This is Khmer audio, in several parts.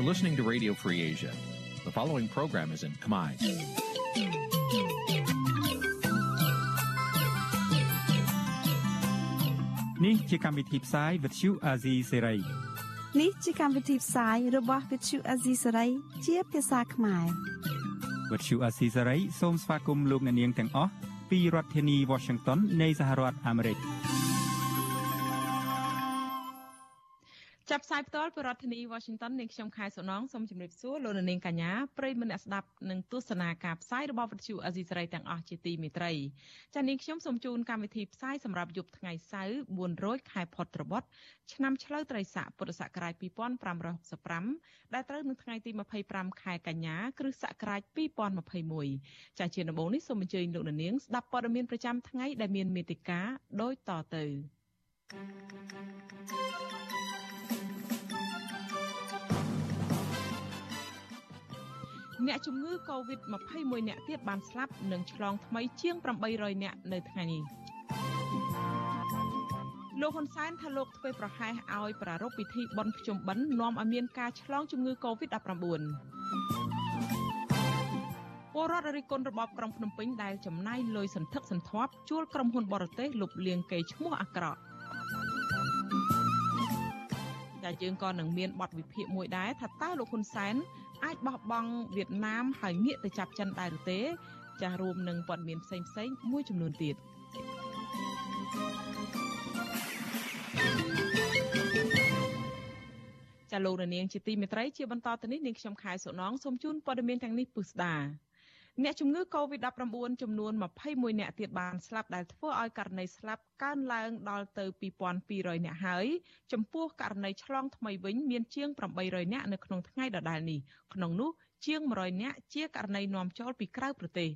You're listening to Radio Free Asia. The following program is in Khmer. Nǐ chi càm bi tiệp xáy vệt chiu a zì sê ray នេះជាកម្មវិធីផ្សាយរបស់ Vithu Azisari ជាភាសាខ្មែរ វត្តឈូអាស៊ីសេរីសូមស្វាគមន៍លោកអ្នកនាងទាំងអស់ពីរដ្ឋធានី Washington នៃសហរដ្ឋអាមេរិក។ ផ្សាយផ្ទាល់ពីរដ្ឋធានី Washington នាងខ្ញុំខែសុណងសូមជម្រាបសួរលោកនាងកញ្ញាប្រិយមិត្តអ្នកស្ដាប់និងទស្សនាការផ្សាយរបស់វិទ្យុអាស៊ីសេរីទាំងអស់ជាទីមេត្រីចា៎នាងខ្ញុំសូមជូនកម្មវិធីផ្សាយសម្រាប់យប់ថ្ងៃសៅរ៍4រោចខែផុតត្របុត្រឆ្នាំឆ្លូវត្រីស័កពុរសករាជ2565ដែលត្រូវនឹងថ្ងៃទី25ខែកញ្ញាគ្រិស្តសករាជ2021ចា៎ជាដំបូងនេះសូមអញ្ជើញលោកនាងស្ដាប់ព័ត៌មានប្រចាំថ្ងៃដែលមានមេតិការដូចតទៅ thank you អ្នកជំងឺ Covid-21 អ្នកទៀតបានស្លាប់និងឆ្លងថ្មីជាង800អ្នកនៅថ្ងៃនេះលោកហ៊ុនសែនថាលោកធ្វើប្រហែសឲ្យប្រារព្ធពិធីបុណ្យភ្ជុំបិណ្ឌនាំឲ្យមានការឆ្លងជំងឺ Covid-19 ពលរដ្ឋរិះគន់របបក្រុងភ្នំពេញដែលចំណាយលុយសន្ធឹកសន្ធាប់ជួលក្រុមហ៊ុនបរទេសលុបលាងកេរ្តិ៍ឈ្មោះអាក្រក់តែយើងក៏នឹងមានបទវិភាគមួយដែរថាតើលោកហ៊ុនសែន អាចបោះបង់វៀតណាមហើយងាកទៅចាប់ចិនដែរឬទេ ចាស់រួមនឹងព័ត៌មានផ្សេងផ្សេងមួយចំនួនទៀតចាលោករនាងជាទីមេត្រីជាបន្តទៅនេះនាងខ្ញុំខែសុណងសូមជូនព័ត៌មានទាំងនេះពុស្ដា អ្នកជំងឺ Covid-19 ចំនួន21អ្នកទៀតបានស្លាប់ដែលធ្វើឲ្យករណីស្លាប់កើនឡើងដល់ទៅ2200អ្នកហើយចំពោះករណីឆ្លងថ្មីវិញមានជាង800អ្នកនៅក្នុងថ្ងៃដដែលនេះក្នុងនោះជាង100អ្នកជាករណីនាំចូលពីក្រៅប្រទេស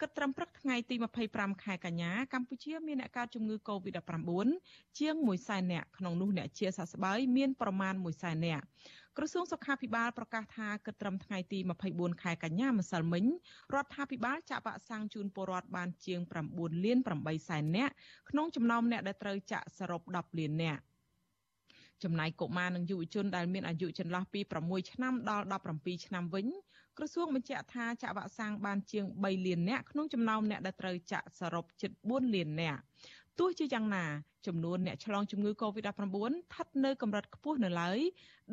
គិតត្រឹមព្រឹកថ្ងៃទី25ខែកញ្ញាកម្ពុជាមានអ្នកកើតជំងឺ Covid-19 ជាង1សែននាក់ក្នុងនោះអ្នកជាសះស្បើយមានប្រមាណ1សែននាក់ ក្រសួងសុខាភិបាលប្រកាសថាគិតត្រឹមថ្ងៃទី24ខែកញ្ញាម្សិលមិញរដ្ឋាភិបាលចាក់វ៉ាក់សាំងជូនពលរដ្ឋបានជាង9លាន8សែននាក់ក្នុងចំណោមអ្នកដែលត្រូវចាក់សរុប10លាននាក់ចំណែកកុមារនិងយុវជនដែលមានអាយុចន្លោះពី6ឆ្នាំដល់17ឆ្នាំវិញក្រសួងបញ្ជាក់ថាចាក់វ៉ាក់សាំងបានជាង3លាននាក់ក្នុងចំណោមអ្នកដែលត្រូវចាក់សរុបជិត4លាននាក់ ទោះជាយ៉ាងណាចំនួនអ្នកឆ្លងជំងឺ Covid-19 ស្ថិតនៅកម្រិតខ្ពស់នៅឡើយ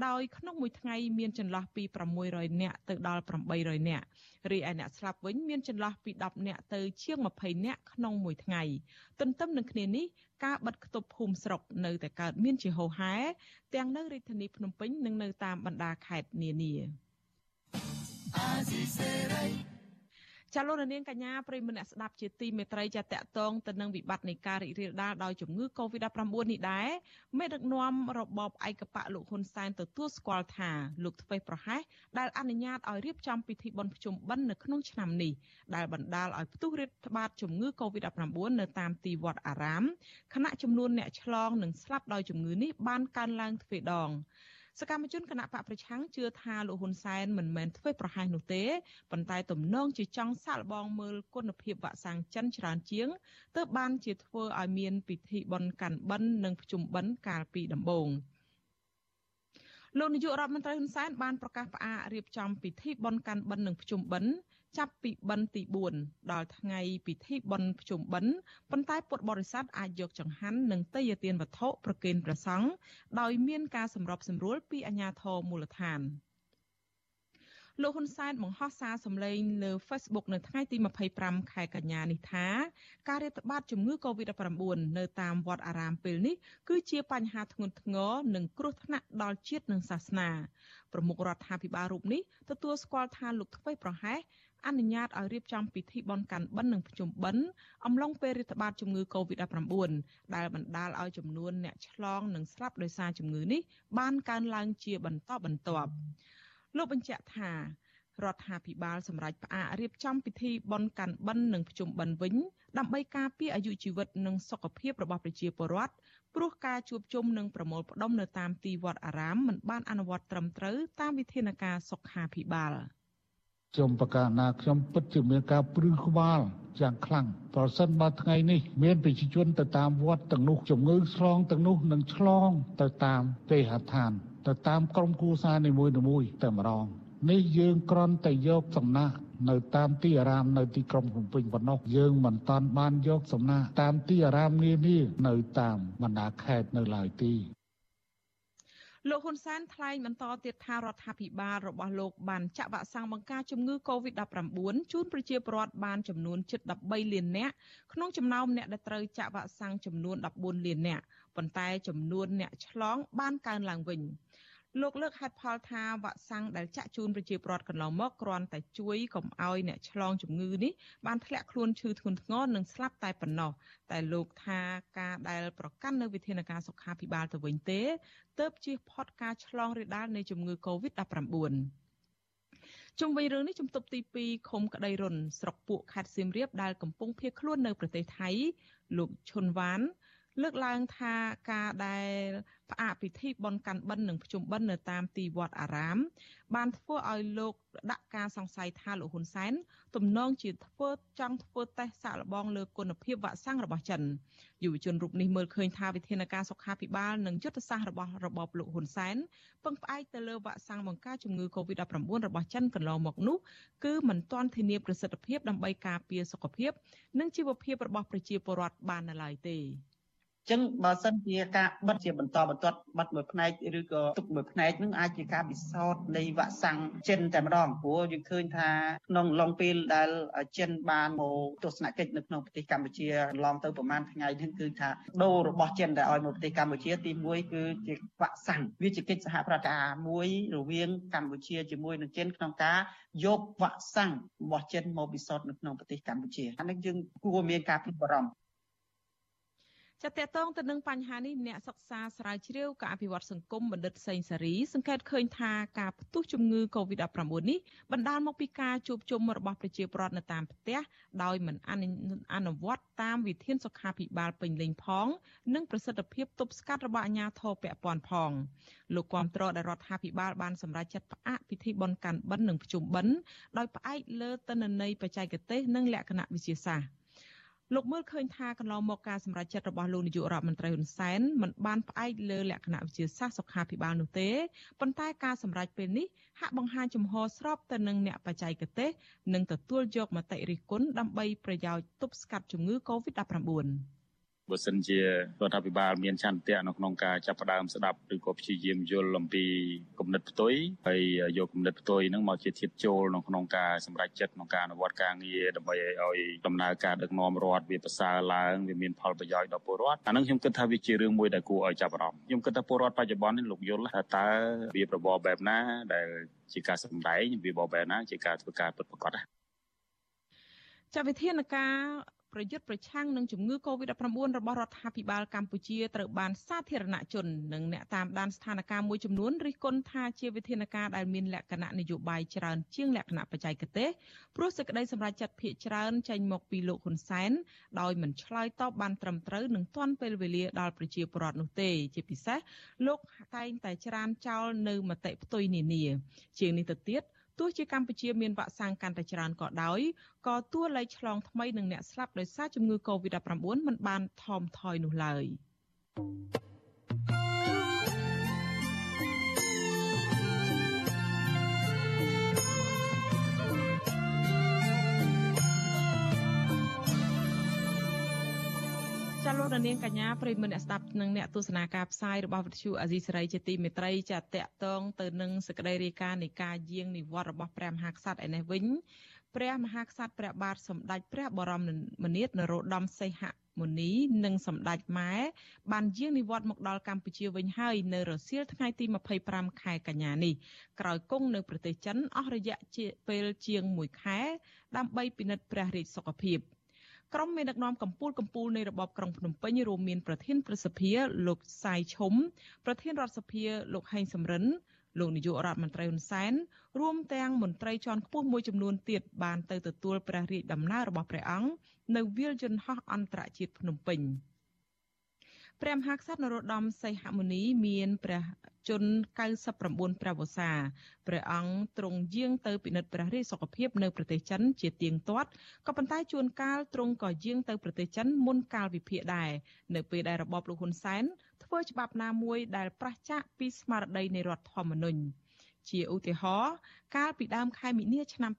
ដោយក្នុងមួយថ្ងៃមានចន្លោះពី600នាក់ទៅដល់800នាក់រីឯអ្នកស្លាប់វិញមានចន្លោះពី10នាក់ទៅជាង20នាក់ក្នុងមួយថ្ងៃទន្ទឹមនឹងគ្នានេះការបិទគប់ភូមិស្រុកនៅតែកើតមានជាហូរហែទាំងនៅរាជធានីភ្នំពេញនិងនៅតាមបណ្ដាខេត្តនានា ចាលោកនាងកញ្ញាប្រិមមអ្នកស្ដាប់ជាទីមេត្រីចាតកតងទៅនឹងវិបត្តិនៃការរីករាលដាលដោយជំងឺ Covid-19 នេះដែរមេដឹកនាំរបបឯកបៈលោកហ៊ុនសែនទទួលស្គាល់ថាលោកធ្វេសប្រហែសដែលអនុញ្ញាតឲ្យរៀបចំពិធីបុណ្យភ្ជុំបិណ្ឌនៅក្នុងឆ្នាំនេះដែលបណ្ដាលឲ្យផ្ទុះរាតត្បាតជំងឺ Covid-19 នៅតាមទីវត្តអារាមខណៈចំនួនអ្នកឆ្លងនិងស្លាប់ដោយជំងឺនេះបានកើនឡើងទ្វេដង សកម្មជនគណៈបកប្រឆាំងជឿថាលោកហ៊ុនសែនមិនមែនធ្វើប្រហែសនោះទេប៉ុន្តែទំនងជាចង់សាកល្បងមើលគុណភាពវ៉ាក់សាំងចិនច្រើនជាងទើបបានជាធ្វើឲ្យមានពិធីបុណ្យកាន់បិណ្ឌនិងភ្ជុំបិណ្ឌកាលពីដំបូងលោកនាយករដ្ឋមន្ត្រីហ៊ុនសែនបានប្រកាសផ្អាករៀបចំពិធីបុណ្យកាន់បិណ្ឌនិងភ្ជុំបិណ្ឌ ចាប់ពីបិណ្ឌទី4ដល់ថ្ងៃពិធីបុណ្យភ្ជុំបិណ្ឌប៉ុន្តែពុទ្ធបរិស័ទអាចយកចង្ហាន់និងទេយ្យទានវត្ថុប្រគេនព្រះសង្ឃដោយមានការសម្របសម្រួលពីអាជ្ញាធរមូលដ្ឋានលោកហ៊ុនសែនបង្ហោះសារសម្លេងលើ Facebook នៅថ្ងៃទី25ខែកញ្ញានេះថាការរាតត្បាតជំងឺ Covid-19 នៅតាមវត្តអារាមពេលនេះគឺជាបញ្ហាធ្ងន់ធ្ងរនិងគ្រោះថ្នាក់ដល់ជាតិនិងសាសនាប្រមុខរដ្ឋាភិបាលរូបនេះទទួលស្គាល់ថាលោកធ្វេសប្រហែស អនុញ្ញាតឲ្យរៀបចំពិធីបុណ្យកាន់បិណ្ឌនិងភ្ជុំបិណ្ឌអំឡុងពេលរាតត្បាតជំងឺ Covid-19 ដែលបណ្ដាលឲ្យចំនួនអ្នកឆ្លងនិងស្លាប់ដោយសារជំងឺនេះបានកើនឡើងជាបន្តបន្ទាប់លោកបញ្ជាក់ថារដ្ឋាភិបាលសម្រាប់ផ្អាករៀបចំពិធីបុណ្យកាន់បិណ្ឌនិងភ្ជុំបិណ្ឌវិញដើម្បីការពារអាយុជីវិតនិងសុខភាពរបស់ប្រជាពលរដ្ឋព្រោះការជួបជុំនិងប្រមូលផ្ដុំនៅតាមទីវត្តអារាមមិនបានអនុវត្តត្រឹមត្រូវតាមវិធានការសុខាភិបាល។ ខ្ញុំប្រកាសណាខ្ញុំពិតជាមានការព្រឺក្បាលយ៉ាងខ្លាំងប្រសិនបើថ្ងៃនេះមានប្រជាជនទៅតាមវត្តទាំងនោះជំងឺឆ្លងទាំងនោះនឹងឆ្លងទៅតាមទេហដ្ឋាន ទៅតាមក្រុមគូសារនីមួយៗតែម្ដងនេះយើងគ្រាន់តែយកសំណាក់នៅតាមទីអារាមនៅទីក្រុងភ្នំពេញប៉ុណ្ណោះយើងមិនតាន់បានយកសំណាក់តាមទីអារាមនានានៅតាមបណ្ដាខេត្តនៅឡើយទេ លោកហ៊ុនសែនថ្លែងបន្តទៀតថារដ្ឋាភិបាលរបស់លោកបានចាក់វ៉ាក់សាំងបង្ការជំងឺ Covid-19 ជូនប្រជាពលរដ្ឋបានចំនួនជិត13លាននាក់ក្នុងចំណោមអ្នកដែលត្រូវចាក់វ៉ាក់សាំងចំនួន14លាននាក់ប៉ុន្តែចំនួនអ្នកឆ្លងបានកើនឡើងវិញ។ លោកលើកហេតុផលថាវ៉ាក់សាំងដែលចាក់ជូនប្រជាពលរដ្ឋកន្លងមកគ្រាន់តែជួយកុំឲ្យអ្នកឆ្លងជំងឺនេះបានធ្លាក់ខ្លួនឈឺធ្ងន់ធ្ងរនិងស្លាប់តែប៉ុណ្ណោះតែលោកថាការដែលប្រកាន់នៅវិធានការសុខាភិបាលទៅវិញទេទើបជៀសផុតការឆ្លងរាលដាលនៃជំងឺ Covid-19 ជុំវិញរឿងនេះជំទប់ទី2ឃុំក្តីរុនស្រុកពួកខេត្តសៀមរាបដែលកំពុងភៀសខ្លួននៅប្រទេសថៃលោកឈុនវ៉ានលើកឡើងថាការដែល ផ្អាកពិធីបុណ្យកាន់បិណ្ឌនិងភ្ជុំបិណ្ឌនៅតាមទីវត្តអារាម បានធ្វើឲ្យលោកដាក់ការសង្ស័យថាលោកហ៊ុនសែនទំនងជាធ្វើចង់ធ្វើតេស្តសាកល្បងលើគុណភាពវ៉ាក់សាំងរបស់ចិនយុវជនរូបនេះមើលឃើញថាវិធានការសុខាភិបាលនិងយុទ្ធសាស្ត្ររបស់របបលោកហ៊ុនសែនពឹងផ្អែកទៅលើវ៉ាក់សាំងបង្ការជំងឺ Covid-19 របស់ចិនកន្លងមកនោះគឺមិនទាន់ធានាប្រសិទ្ធភាពដើម្បីការពារសុខភាព និងជីវភាពរបស់ប្រជាពលរដ្ឋបាននៅឡើយទេ ចឹងបើសិនជាការបិទជាបន្តបន្ទាប់បិទមួយផ្នែកឬក៏ទុកមួយផ្នែកនឹងអាចជាការពិសោធន៍នៃវ៉ាក់សាំងចិនតែម្ដងព្រោះយើងឃើញថាក្នុងឡុងពេលដែលចិនបានមកទស្សនកិច្ចនៅក្នុងប្រទេសកម្ពុជាឡងទៅប្រហែលថ្ងៃនេះគឺថាដូររបស់ចិនដែលឲ្យមកប្រទេសកម្ពុជាទី1គឺជាវ៉ាក់សាំងវាជាកិច្ចសហប្រតិការមួយរវាងកម្ពុជាជាមួយនឹងចិនក្នុងការយកវ៉ាក់សាំងរបស់ចិនមកពិសោធន៍នៅក្នុងប្រទេសកម្ពុជាអានេះយើងគួរមានការព្រួយបារម្ភ ចាតតងទៅនឹងបញ្ហានេះអ្នកសិក្សាស្រាវជ្រាវការអភិវឌ្ឍសង្គមបណ្ឌិតសេងសារីសង្កេតឃើញថាការផ្ទុះជំងឺ Covid-19 នេះបណ្ដាលមកពីការជួបជុំរបស់ប្រជាពលរដ្ឋនៅតាមផ្ទះដោយមិនអនុវត្តតាមវិធានសុខាភិបាលពេញលេញផង និងប្រសិទ្ធភាពទប់ស្កាត់របស់អាជ្ញាធរពាក់ព័ន្ធផងលោកគាំទ្រដែលរដ្ឋាភិបាលបានសម្រេចចាត់ផ្អាកពិធីបុណ្យកាន់បិណ្ឌនិងភ្ជុំបិណ្ឌដោយផ្អែកលើទិន្នន័យបច្ចេកទេសនិងលក្ខណៈវិទ្យាសាស្ត្រ លោកមើលឃើញថាកន្លងមកការសម្រេចចិត្តរបស់លោកនាយករដ្ឋមន្ត្រីហ៊ុនសែនមិនបានផ្អែកលើលក្ខណៈវិទ្យាសាស្ត្រសុខាភិបាលនោះទេប៉ុន្តែការសម្រេចពេលនេះហាក់បង្ហាញចំហស្របទៅនឹងអ្នកបច្ចេកទេសនិងទទួលយកមតិរិះគន់ដើម្បីប្រយោជន៍ទប់ស្កាត់ជំងឺ Covid-19 បើសិនជារដ្ឋាភិបាលមានឆន្ទៈនៅក្នុងការចាប់ផ្ដើមស្ដាប់ឬក៏ព្យាយាមយល់អំពីគំនិតផ្ទុយហើយយកគំនិតផ្ទុយហ្នឹងមកជាធៀបចូលនៅក្នុងការសម្រេចចិត្តក្នុងការអនុវត្តការងារដើម្បីឲ្យដំណើរការដឹកនាំរដ្ឋវាប្រសើរឡើងវាមានផលប្រយោជន៍ដល់ពលរដ្ឋអាហ្នឹងខ្ញុំគិតថាវាជារឿងមួយដែលគួរឲ្យចាប់អារម្មណ៍ខ្ញុំគិតថាពលរដ្ឋបច្ចុប្បន្ននេះលោកយល់ថាតើវាប្រព័ន្ធបែបណាដែលជាការសម្ដែងវាបបែបណាជាការធ្វើការពិតប្រាកដណាចាវិធានការ ប្រយុទ្ធប្រឆាំងនឹងជំងឺ Covid-19 របស់រដ្ឋាភិបាលកម្ពុជាត្រូវបានសាធារណជននិងអ្នកតាមដានស្ថានភាពមួយចំនួនរិះគន់ថាជាវិធានការដែលមានលក្ខណៈនយោបាយច្រើនជាងលក្ខណៈបច្ចេកទេសព្រោះសេចក្តីសម្រេចចិត្តភាគច្រើនចេញមកពីលោកហ៊ុនសែនដោយមិនឆ្លើយតបបានត្រឹមត្រូវនិងទាន់ពេលវេលាដល់ប្រជាពលរដ្ឋនោះទេ ជាពិសេសលោកតែងតែច្រានចោលនៅមតិផ្ទុយនានាជាងនេះទៅទៀត ទោះជាកម្ពុជាមានវ៉ាក់សាំងកាន់តែច្រើនក៏ដោយក៏តួលេខឆ្លងថ្មីនិងអ្នកស្លាប់ដោយសារជំងឺ Covid-19 មិនបានថមថយនោះឡើយ។ ចាលោកនាងកញ្ញាប្រិមមអ្នកស្ដាប់និងអ្នកទស្សនាការផ្សាយរបស់វិទ្យុអាស៊ីសេរីជាទីមេត្រីចាតកតងទៅនឹងសក្តីរាយការណ៍នៃការយាងនិវត្តន៍របស់ព្រះមហាក្សត្រឯនេះវិញព្រះមហាក្សត្រព្រះបាទសម្ដេចព្រះបរមនាថនរោត្តមសីហមុនីនិងសម្ដេចម៉ែបានយាងនិវត្តន៍មកដល់កម្ពុជាវិញហើយនៅរសៀលថ្ងៃទី25ខែកញ្ញានេះក្រោយគង់នៅប្រទេសចិនអស់រយៈពេលជាង1ខែដើម្បីពិនិត្យព្រះរាជសុខភាព។ ក្រុមមេដឹកនាំកម្ពុជាកម្ពុជានៃរបបក្រុងភ្នំពេញរួមមានប្រធានប្រសិទ្ធិលោកសាយឈុំប្រធានរដ្ឋសភាលោកហេងសំរិនលោកនាយករដ្ឋមន្ត្រីហ៊ុនសែនរួមទាំងមន្ត្រីជាន់ខ្ពស់មួយចំនួនទៀតបានទៅទទួលព្រះរាជដំណើររបស់ព្រះអង្គនៅវាលយន្តហោះអន្តរជាតិភ្នំពេញ ព្រះមហាក្សត្រនរោត្តមសីហមុនីមានព្រះជន្ម99ព្រះវស្សាព្រះអង្គទ្រង់យាងទៅពិនិត្យព្រះរាជសុខភាពនៅប្រទេសចិនជាទៀងទាត់ក៏ប៉ុន្តែជួនកាលទ្រង់ក៏យាងទៅប្រទេសចិនមុនកាលវិភាគដែរនៅពេលដែលរបបលោកហ៊ុនសែនធ្វើច្បាប់ណាមួយដែលប្រឆាចពីស្មារតីនៃរដ្ឋធម្មនុញ្ញជាឧទាហរណ៍កាលពីដើមខែមិនិនាឆ្នាំ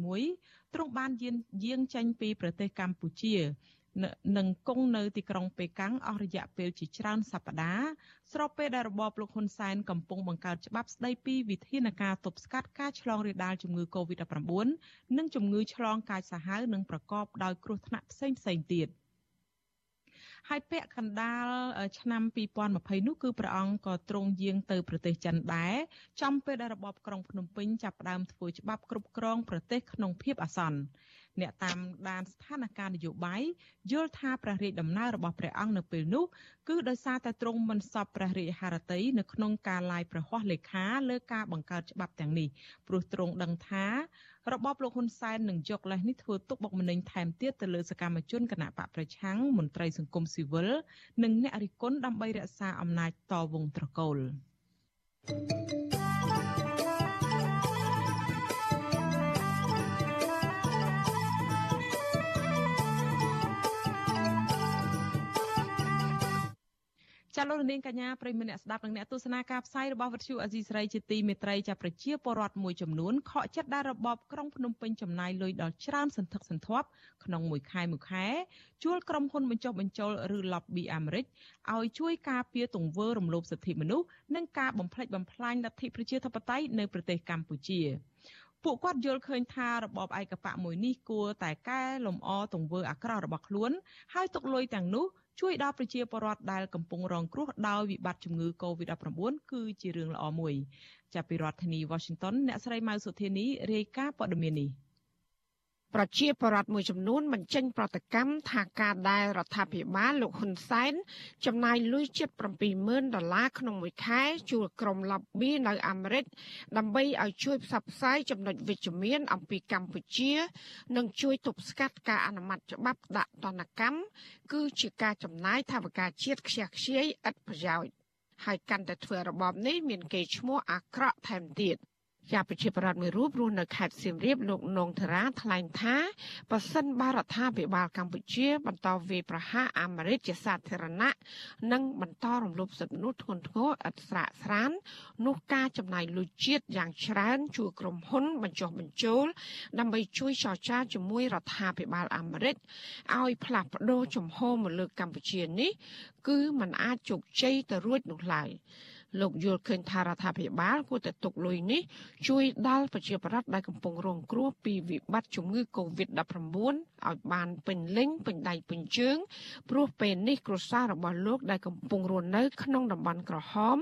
2021ទ្រង់បានយាងយាងចេញពីប្រទេសកម្ពុជា នឹងគង់នៅទីក្រុងប៉េកាំងអស់រយៈពេលជាច្រើនសប្តាហ៍ស្របពេលដែលរបបលោកហ៊ុនសែនកំពុងបង្កើតច្បាប់ស្តីពីវិធានការទប់ស្កាត់ការឆ្លងរាលដាលជំងឺ Covid-19 និងជំងឺឆ្លងកាចសាហាវនិងប្រកបដោយគ្រោះថ្នាក់ផ្សេងៗទៀត។ហើយពាក់កណ្ដាលឆ្នាំ2020នោះគឺព្រះអង្គក៏ទ្រង់យាងទៅប្រទេសចិនដែរចំពេលដែលរបបក្រុងភ្នំពេញចាប់ផ្ដើមធ្វើច្បាប់គ្រប់គ្រងប្រទេសក្នុងភាពអាសន្ន អ្នកតាមដានស្ថានភាពនយោបាយយល់ថាព្រះរាជដំណើររបស់ព្រះអង្គនៅពេលនោះគឺដោយសារតែទ្រង់មិនសពព្រះរាជហឫទ័យនៅក្នុងការឡាយប្រហ័សលេខាលើការបង្កើតច្បាប់ទាំងនេះព្រោះទ្រង់ដឹងថារបបលោកហ៊ុនសែននឹងយកលេសនេះធ្វើទុកបុកម្នេញថែមទៀតទៅលើសកម្មជនគណៈបកប្រឆាំងមន្ត្រីសង្គមស៊ីវិលនិងអ្នករិះគន់ដើម្បីរក្សាអំណាចតវងត្រកូល thank you ចាលោកនាងកញ្ញាប្រិមម្នាក់ស្ដាប់និងអ្នកទស្សនាការផ្សាយរបស់វិទ្យុអាស៊ីសេរីជាទីមេត្រីចាប្រជាពលរដ្ឋមួយចំនួនខកចិត្តដែលរបបក្រុងភ្នំពេញចំណាយលុយដល់ច្រើនសន្ធឹកសន្ធាប់ក្នុងមួយខែមួយខែជួលក្រុមហ៊ុនបញ្ចុះបញ្ចូលឬ lobby អាមេរិកឲ្យជួយការពារទង្វើរំលោភសិទ្ធិមនុស្សនិងការបំផ្លិចបំផ្លាញលទ្ធិប្រជាធិបតេយ្យនៅប្រទេសកម្ពុជាពួកគាត់យល់ឃើញថារបបឯកបៈមួយនេះគួរតែកែលម្អទង្វើអាក្រក់របស់ខ្លួន ហើយទុកលុយទាំងនោះ ជួយដល់ប្រជាពលរដ្ឋដែលកំពុងរងគ្រោះដោយវិបត្តិជំងឺ Covid-19 គឺជារឿងល្អមួយចាប់ពីរដ្ឋធានី Washington អ្នកស្រីម៉ៅសុធានីរាយការណ៍ព័ត៌មាននេះ។ ប្រជាពលរដ្ឋមួយចំនួនបញ្ចេញប្រតិកម្មថាការដែលរដ្ឋាភិបាលលោកហ៊ុនសែនចំណាយលុយជិត70000ដុល្លារក្នុងមួយខែជួលក្រុម lobby នៅអាមេរិកដើម្បីឲ្យជួយផ្សព្វផ្សាយចំណុចវិជ្ជមានអំពីកម្ពុជា និងជួយទប់ស្កាត់ការអនុម័តច្បាប់ដាក់ទណ្ឌកម្មគឺជាការចំណាយថវិកាជាតិខ្ជះខ្ជាយឥតប្រយោជន៍ហើយកាន់តែធ្វើរបបនេះមានកេរ្តិ៍ឈ្មោះអាក្រក់ថែមទៀត។ ជាប្រជាប្រដ្ឋមួយរូបរស់នៅខេត្តសៀមរាបលោកនងធរាថ្លែងថាប៉ះសិនបារដ្ឋាភិបាលកម្ពុជា បន្តវាយប្រហារអាមេរិកជាសាធារណៈនិងបន្តរំលោភសិទ្ធិមនុស្សធ្ងន់ធ្ងរឥតស្រាកស្រាននោះការចំណាយលុយជាតិយ៉ាងច្រើនជួយក្រុមហ៊ុនបញ្ចុះបញ្ចូល ដើម្បីជួយចរចាជាមួយរដ្ឋាភិបាលអាមេរិកឲ្យផ្លាស់ប្ដូរជំហរមកលើកម្ពុជានេះ គឺมันអាចជោគជ័យទៅរួចនោះឡើយ លោកយល់ឃើញថារដ្ឋាភិបាលគួរតែទុកលុយនេះជួយដល់ប្រជាពលរដ្ឋដែលកំពុងរងគ្រោះពីវិបត្តិជំងឺ Covid-19 ឲ្យបានពេញលេញពេញដៃពេញជើងព្រោះពេលនេះគ្រួសាររបស់លោកដែលកំពុងរស់នៅក្នុងតំបន់ក្រហម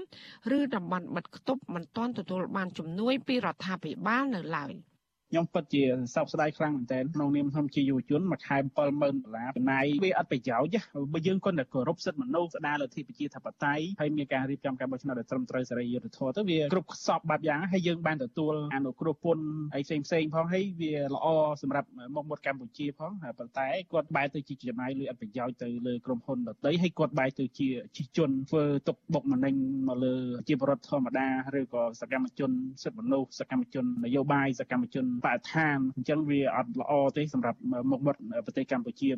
ឬតំបន់បិទគប់មិនទាន់ទទួលបានជំនួយពីរដ្ឋាភិបាលនៅឡើយ។ ខ្ញុំពិតជាសោកស្ដាយខ្លាំងមែនទែនក្នុងនាមខ្ញុំជាយុវជនមួយខែ70000ដុល្លារចំណាយវាអត់ប្រយោជន៍បើយើងគាត់តែគោរពសិទ្ធិមនុស្សស្ដារលទ្ធិប្រជាធិបតេយ្យហើយមានការរៀបចំការបោះឆ្នោតដែលត្រឹមត្រូវសេរីយុត្តិធម៌ទៅវាគ្រប់ខ្សប់បែបយ៉ាងហើយយើងបានទទួលអនុគ្រោះពន្ធអីផ្សេងផ្សេងផងហើយវាល្អសម្រាប់មុខមាត់កម្ពុជាផងប៉ុន្តែគាត់បែរទៅជាចំណាយលុយអត់ប្រយោជន៍ទៅលើក្រុមហ៊ុនដទៃហើយគាត់បែរទៅជាជិះជនធ្វើទុកបុកម្នេញមកលើជាបរដ្ឋធម្មតាឬក៏សកម្មជនសិទ្ធិមនុស្សសកម្មជននយោបាយសកម្មជនបរិស្ថានអញ្ចឹងវាអត់ល្អទេសម្រាប់មុខមាត់ប្រទេសកម្ពុជា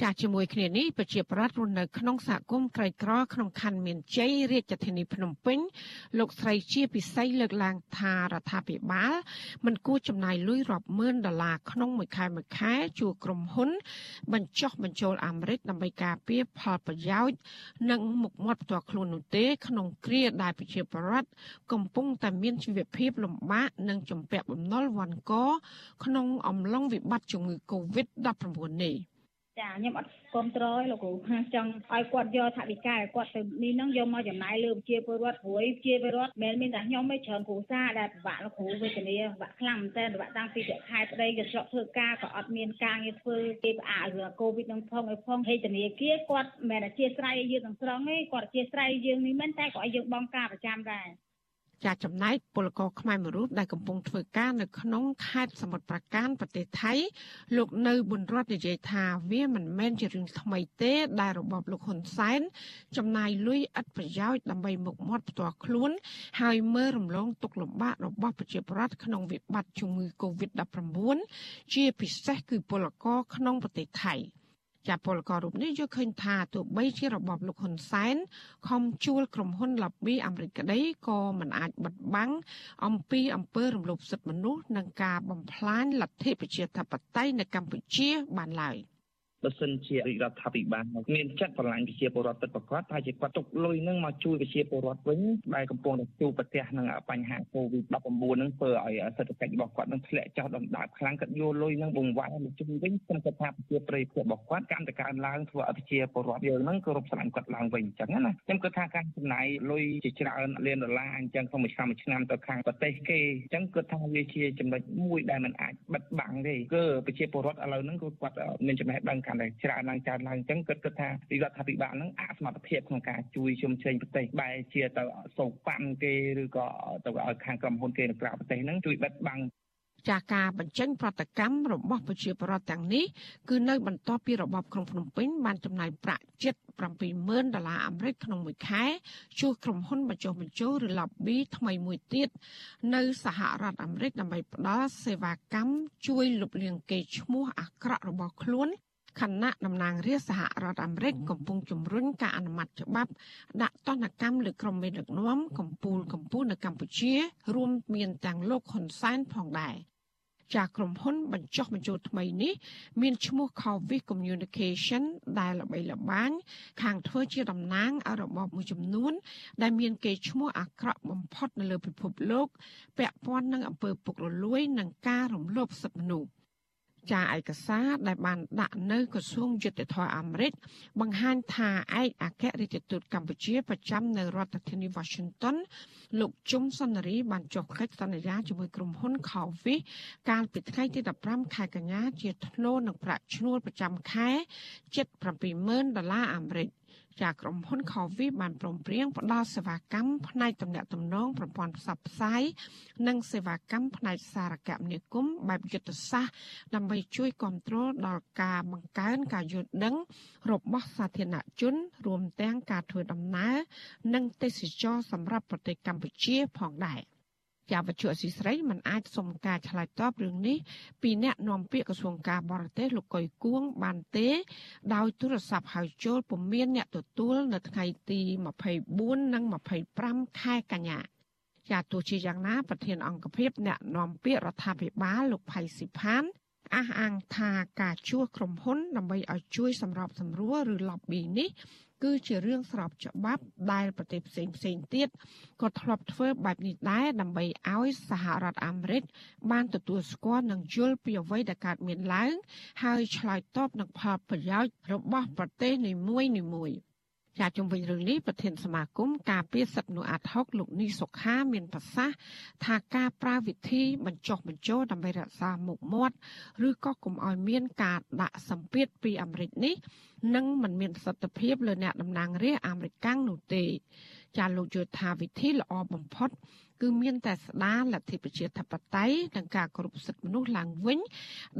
ចាជាមួយគ្នានេះប្រជាប្រដ្ឋរស់នៅក្នុងសហគមន៍ក្រីក្រក្នុងខណ្ឌមានជ័យរាជធានីភ្នំពេញលោកស្រីជាពិសីលើកឡើងថារដ្ឋាភិបាលមិនគួរចំណាយលុយរាប់ម៉ឺនដុល្លារក្នុងមួយខែមួយខែជួក្រុមហ៊ុន បញ្ចុះបញ្ចូលអាមេរិកដើម្បីការពារផលប្រយោជន៍និងមុខមាត់ផ្ទាល់ខ្លួននោះទេ ក្នុងគ្រាដែលប្រជាពលរដ្ឋកំពុងតែមានជីវភាពលំបាកនិងជំពាក់បំណុលវ៉ាន់កក្នុងអំឡុងវិបត្តិជំងឺ Covid-19 នេះ។ ចាខ្ញុំអត់គ្រប់គ្រងលោកគ្រូចង់ឲ្យគាត់យកថវិកាឲ្យគាត់ទៅនេះហ្នឹងយកមកចំណាយលើប្រជាពលរដ្ឋព្រួយប្រជាពលរដ្ឋមិនមានតែខ្ញុំទេច្រើនគ្រូសាដែលពិបាកលោកគ្រូវេទនាពិបាកខ្លាំងមែនតើពិបាកតាំងពីខែប្តីក៏ស្រុកធ្វើការក៏អត់មានការងារធ្វើគេផ្អាករឿងកូវីដនឹងផងឲ្យផងហេតុធនាគារគាត់មិនមែនអធិស្ឋានយើងទាំងស្រុងទេគាត់អធិស្ឋានយើងនេះមែនតែក៏ឲ្យយើងបង់ការប្រចាំដែរ ចាចំណែកពលករខ្មែរមួយរូបដែលកំពុងធ្វើការនៅក្នុងខេត្តសមុទ្រប្រាកានប្រទេសថៃលោកនៅប៊ុនរតនិយាយថាវាមិនមែនជារឿងថ្មីទេ ដែលរបបលោកហ៊ុនសែនចំណាយលុយឥតប្រយោជន៍ដើម្បីមុខមាត់ផ្ទាល់ខ្លួន ហើយមើលរំលងទុកលំបាករបស់ប្រជាពលរដ្ឋក្នុងវិបត្តិជំងឺ Covid-19 ជាពិសេសគឺពលករក្នុងប្រទេសថៃ។ ចាពលកររូបនេះយល់ឃើញថាទោះបីជារបបលោកហ៊ុនសែនខំជួលក្រុមហ៊ុន lobby អាមេរិកក្តីក៏មិនអាចបិទបាំងអំពីអំពើរំលោភសិទ្ធិមនុស្សនិងការបំផ្លាញលទ្ធិប្រជាធិបតេយ្យនៅកម្ពុជាបានឡើយ។ បើសិនជារដ្ឋាភិបាលមានចិត្តស្រឡាញ់ប្រជាពលរដ្ឋពិតប្រាកដថាជាគាត់ទុកលុយនឹងមកជួយប្រជាពលរដ្ឋវិញដែលកំពុងតែជួបប្រទះនឹងបញ្ហា COVID-19 នឹងធ្វើឲ្យសេដ្ឋកិច្ចរបស់គាត់នឹងធ្លាក់ចុះដុនដាបខ្លាំងគាត់យកលុយនឹងបង្វែរមកជួយវិញខ្ញុំគិតថាប្រជាប្រិយភាពរបស់គាត់កាន់តែកើនឡើងធ្វើឲ្យប្រជាពលរដ្ឋយើងនឹងគោរពស្រឡាញ់គាត់ឡើងវិញអញ្ចឹងណាខ្ញុំគិតថាការចំណាយលុយជាច្រើនលានដុល្លារអញ្ចឹងក្នុងមួយឆ្នាំមួយឆ្នាំទៅខាងប្រទេសគេអញ្ចឹងគិតថាវាជាចំណុចមួយដែលมันអាចបិទបាំងទេគឺប្រជាពលរដ្ឋឥឡូវហ្នឹងគឺគាត់មានចំណេះដឹងកាន់តែច្រើនឡើងច្រើនឡើងអញ្ចឹងគិតគិតថារដ្ឋាភិបាលហ្នឹងអសមត្ថភាពក្នុងការជួយជំរុញប្រទេសបែរជាទៅសោកប៉ាន់គេឬក៏ទៅឲ្យខាងក្រុមហ៊ុនគេនៅក្រៅប្រទេសហ្នឹងជួយបិទបាំងចាការបញ្ចេញប្រតិកម្មរបស់ប្រជាពលរដ្ឋទាំងនេះគឺនៅបន្ទាប់ពីរបបក្រុងភ្នំពេញបានចំណាយប្រាក់ជិត70000ដុល្លារអាមេរិកក្នុងមួយខែជួសក្រុមហ៊ុនបញ្ចុះបញ្ចូលឬ lobby ថ្មីមួយទៀតនៅសហរដ្ឋអាមេរិកដើម្បីផ្ដល់សេវាកម្មជួយលុបលាងកេរ្តិ៍ឈ្មោះអាក្រក់របស់ខ្លួន ខណៈតំណាងរាស្ត្រសហរដ្ឋអាមេរិកកំពុងជំរុញការអនុម័តច្បាប់ ដាក់ទណ្ឌកម្មលើក្រុមមេដឹកនាំកម្ពុជាកម្ពុជានៅកម្ពុជា រួមមានទាំងលោកហ៊ុនសែនផងដែរចាក្រុមហ៊ុនបញ្ចុះបញ្ចូលថ្មីនេះ មានឈ្មោះ Covis Communication ដែលល្បីល្បាញខាងធ្វើជាតំណាងឲ្យរបបមួយចំនួន ដែលមានកេរ្តិ៍ឈ្មោះអាក្រក់បំផុតនៅលើពិភពលោកពាក់ព័ន្ធនឹងអំពើពុករលួយ និងការរំលោភសិទ្ធិមនុស្ស ចាឯកសារដែលបានដាក់នៅក្រសួងយុទ្ធភ័ពអាមេរិកបង្ហាញថាឯកអគ្គរដ្ឋទូតកម្ពុជាប្រចាំនៅរដ្ឋធានី Washington លោកជុំសន្នរីបានចុះកិច្ចសន្យាជាមួយក្រុមហ៊ុន Covis កាលពីថ្ងៃទី15ខែកញ្ញាជាធ្នូនឹងប្រាក់ឈ្នួលប្រចាំខែ770,000ដុល្លារអាមេរិក។ ចាក្រុមហ៊ុន Covi បានព្រមព្រៀងផ្ដល់សេវាកម្មផ្នែកទំនាក់ទំនងប្រព័ន្ធផ្សព្វផ្សាយនិងសេវាកម្មផ្នែកសារគមនាគមន៍បែបយុទ្ធសាស្ត្រដើម្បីជួយគ្រប់គ្រងដល់ការបង្កើនការយល់ដឹង របស់សាធារណជន រួមទាំងការធ្វើដំណើរនិងទេសចរសម្រាប់ប្រទេសកម្ពុជាផងដែរ។ ជាវត្ថុអសីស្រីមិនអាចសុំការឆ្លើយតបរឿងនេះពីអ្នកនាំពាក្យក្រសួងការបរទេសលោកកុយគួងបានទេ ដោយទូរស័ព្ទហៅចូលពុំមានអ្នកទទួល នៅថ្ងៃទី24និង25ខែកញ្ញាជាទោះជាយ៉ាងណាប្រធានអង្គភិបអ្នកនាំពាក្យរដ្ឋាភិបាលលោកផៃស៊ីផានអះអាងថាការជួសក្រុមហ៊ុនដើម្បីឲ្យជួយសម្របសម្រួលឬ lobby នេះ គឺជារឿងស្របច្បាប់ដែលប្រទេសផ្សេងផ្សេងទៀតក៏ធ្លាប់ធ្វើបែបនេះដែរដើម្បីឲ្យសហរដ្ឋអាមេរិកបានទទួលស្គាល់និងយល់ពីអ្វីដែលកើតមានឡើង ហើយឆ្លើយតបនឹងផលប្រយោជន៍របស់ប្រទេសនីមួយៗ ជាជុំវិញរឿងនេះប្រធានសមាគមការពារសិទ្ធិមនុស្សអាត់ហុកលោកនីសុខាមានប្រសាសន៍ថាការប្រើវិធីបញ្ចុះបញ្ចូលដើម្បីរក្សាមុខមាត់ឬក៏កុំឲ្យមានការដាក់សម្ពាធពីអាមេរិកនេះនឹងមិនមានប្រសិទ្ធភាពលើអ្នកតំណាងរាស្ត្រអាមេរិកនោះទេ ចាលោកយល់ថាវិធីល្អបំផុត គឺមានតែស្ដារលទ្ធិប្រជាធិបតេយ្យនិងការគោរពសិទ្ធិមនុស្សឡើងវិញ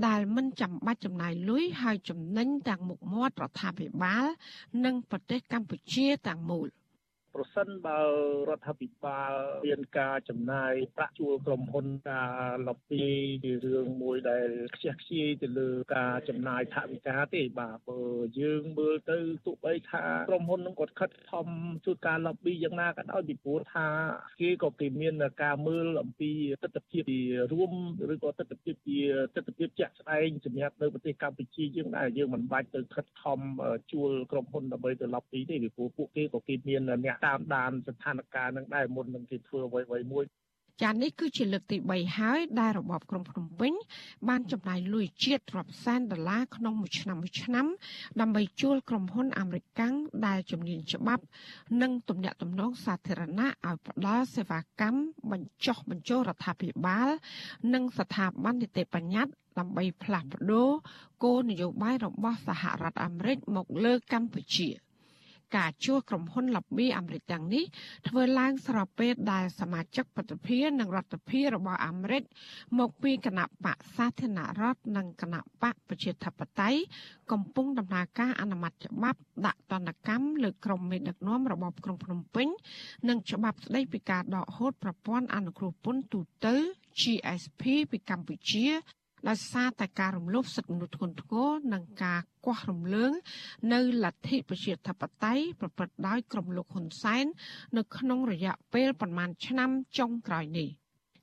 ដែលមិនចាំបាច់ចំណាយលុយហើយចំណេញទាំងមុខមាត់រដ្ឋាភិបាល និងប្រទេសកម្ពុជាទាំងមូល។ ប្រសិនបើរដ្ឋាភិបាលមានការចំណាយប្រាក់ជួលក្រុមហ៊ុនការលបពីជារឿងមួយដែលខ្ជះខ្ជាយទៅលើការចំណាយថវិកាទេបាទបើយើងមើលទៅទោះបីថាក្រុមហ៊ុននឹងគាត់ខិតខំជួយការលបពីយ៉ាងណាក៏ដោយពីព្រោះថាគេក៏គេមានការមើលអំពីទស្សនវិជ្ជារួមឬក៏ទស្សនវិជ្ជាទស្សនវិជ្ជាជាក់ស្ដែងសម្រាប់នៅប្រទេសកម្ពុជាយើងដែរយើងមិនបាច់ទៅខិតខំជួលក្រុមហ៊ុនដើម្បីទៅលបពីទេពីព្រោះពួកគេក៏គេមានអ្នកតាមដានស្ថានភាពនឹងដែរមុននឹងគេធ្វើអ្វីៗមួយចានេះគឺជាលើកទី3ហើយដែលរបបក្រុងភ្នំពេញបានចំណាយលុយជាតិរាប់សែនដុល្លារក្នុងមួយឆ្នាំមួយឆ្នាំ ដើម្បីជួលក្រុមហ៊ុនអាមេរិកកាំងដែលជំនាញច្បាប់ និងទំនាក់ទំនងសាធារណៈឲ្យផ្ដល់សេវាកម្មបញ្ចុះបញ្ចូលរដ្ឋាភិបាល និងស្ថាប័ននីតិបញ្ញត្តិដើម្បីផ្លាស់ប្ដូរគោលនយោបាយរបស់សហរដ្ឋអាមេរិកមកលើកម្ពុជា។ ការជួសក្រុមហ៊ុន lobby អាមេរិកទាំងនេះធ្វើឡើងស្របពេលដែលសមាជិកប្រតិភិនិងរដ្ឋាភិបាលរបស់អាមេរិកមកពីគណៈបកសាធារណរដ្ឋនិងគណៈបកប្រជាធិបតេយ្យកំពុងដំណើរការអនុម័តច្បាប់ដាក់ទណ្ឌកម្មលើក្រុមមេដឹកនាំរបបក្រុងភ្នំពេញ និងច្បាប់ស្តីពីការដកហូតប្រព័ន្ធអនុគ្រោះពន្ធទូទៅ GSP ពីកម្ពុជា ដោយសារតែការរំលោភសិទ្ធិមនុស្សធ្ងន់ធ្ងរនិងការគាស់រំលើង នៅលទ្ធិប្រជាធិបតេយ្យប្រព្រឹត្តដោយក្រុមលោកហ៊ុនសែននៅក្នុងរយៈពេលប្រមាណឆ្នាំចុងក្រោយនេះ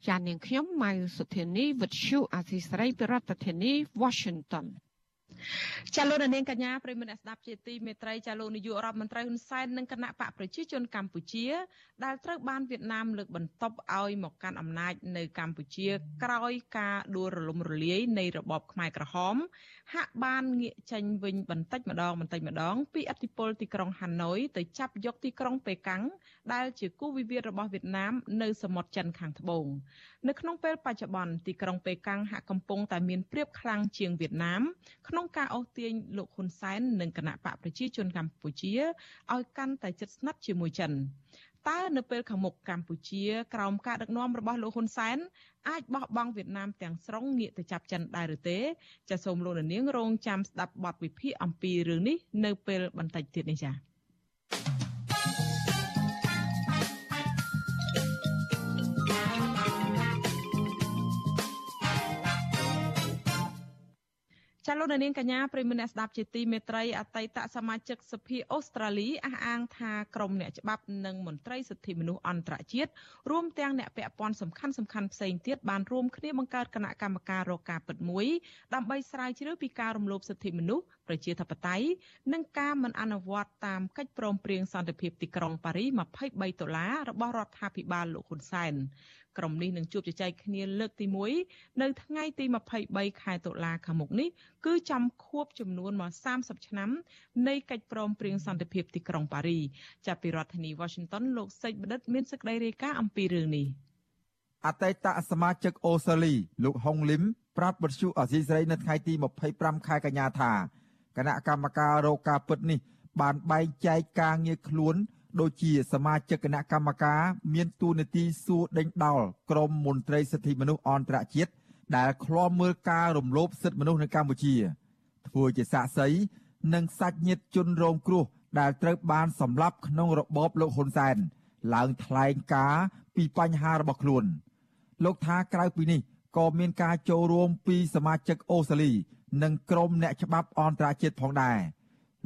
ចាននាងខ្ញុំម៉ៅសុធានីវិទ្យុអាស៊ីសេរីប្រធានាធិបតី Washington ចាលោកនាងកញ្ញាប្រិមនៈស្ដាប់ជាទីមេត្រីចាលោកនាយករដ្ឋមន្ត្រីហ៊ុនសែននិងគណៈបកប្រជាជនកម្ពុជាដែលត្រូវបានវៀតណាមលើកបន្ទប់ឲ្យមកកាន់អំណាចនៅកម្ពុជាក្រោយការដួលរលំរលាយនៃរបបខ្មែរក្រហមហាក់បានងាកចេញវិញបន្តិចម្ដងបន្តិចម្ដង ពីអធិបុលទីក្រុងហាណូយទៅចាប់យកទីក្រុងប៉េកាំងដែលជាគូវិវាទរបស់វៀតណាមនៅសមុទ្រចិនខាងត្បូងនៅក្នុងពេលបច្ចុប្បន្នទីក្រុងប៉េកាំងហាក់កំពុងតែមានព្រៀបខ្លាំងជាងវៀតណាមក្នុងការអូសទាញលោកហ៊ុនសែននិងគណៈបកប្រជាជនកម្ពុជាឲ្យកាន់តែជិតស្និទ្ធជាមួយចិនតើនៅពេលខាងមុខកម្ពុជាក្រោមការដឹកនាំរបស់លោកហ៊ុនសែនអាចបោះបង់វៀតណាមទាំងស្រុងងាកទៅចាប់ចិនដែរឬទេចាសសូមលោកនាងរងចាំស្ដាប់បទវិភាគអំពីរឿងនេះនៅពេលបន្តិចទៀតនេះចា៎ ចាលោកនាងកញ្ញាប្រិមនៈស្ដាប់ជាទីមេត្រីអតីតសមាជិកសភាអូស្ត្រាលីអះអាងថាក្រមអ្នកច្បាប់និងមន្ត្រីសិទ្ធិមនុស្សអន្តរជាតិរួមទាំងអ្នកពាក់ព័ន្ធសំខាន់សំខាន់ផ្សេងទៀតបានរួមគ្នាបង្កើតគណៈកម្មការរកការពិតមួយដើម្បីស្រាវជ្រាវពីការរំលោភសិទ្ធិមនុស្សប្រជាធិបតេយ្យនិងការមិនអនុវត្តតាមកិច្ចព្រមព្រៀងសន្តិភាពទីក្រុងប៉ារី23ដុល្លាររបស់រដ្ឋាភិបាលលោកហ៊ុនសែន ក្រុមនេះនឹងជួបជជែកគ្នាលើកទី1នៅថ្ងៃទី23ខែតុលាខាងមុខនេះគឺចំខួបចំនួនមក30ឆ្នាំនៃកិច្ចព្រមព្រៀងសន្តិភាពទីក្រុងប៉ារីចាប់ពីរដ្ឋធានី Washington លោកសេចបដិទ្ធមានសេចក្តីរាយការណ៍អំពីរឿងនេះអតីតសមាជិកអូស្ត្រាលីលោកហុងលឹមប្រាប់បទសុអសីស្រីនៅថ្ងៃទី25ខែកញ្ញាថាគណៈកម្មការរោគការពិតនេះបានបែងចែកការងារខ្លួន ដូចជាសមាជិកគណៈកម្មការមានតួនាទីសួរដេញដោលក្រមមន្ត្រីសិទ្ធិមនុស្សអន្តរជាតិដែលឃ្លាំមើលការរំលោភសិទ្ធិមនុស្សនៅកម្ពុជា ធ្វើជាសាក្សីនិងសាច់ញាតិជនរងគ្រោះដែលត្រូវបានសម្លាប់ក្នុងរបបលោកហ៊ុនសែនឡើងថ្លែងការពីបញ្ហារបស់ខ្លួន លោកថាក្រៅពីនេះក៏មានការចូលរួមពីសមាជិកអូស្ត្រាលី និងក្រុមអ្នកច្បាប់អន្តរជាតិផងដែរ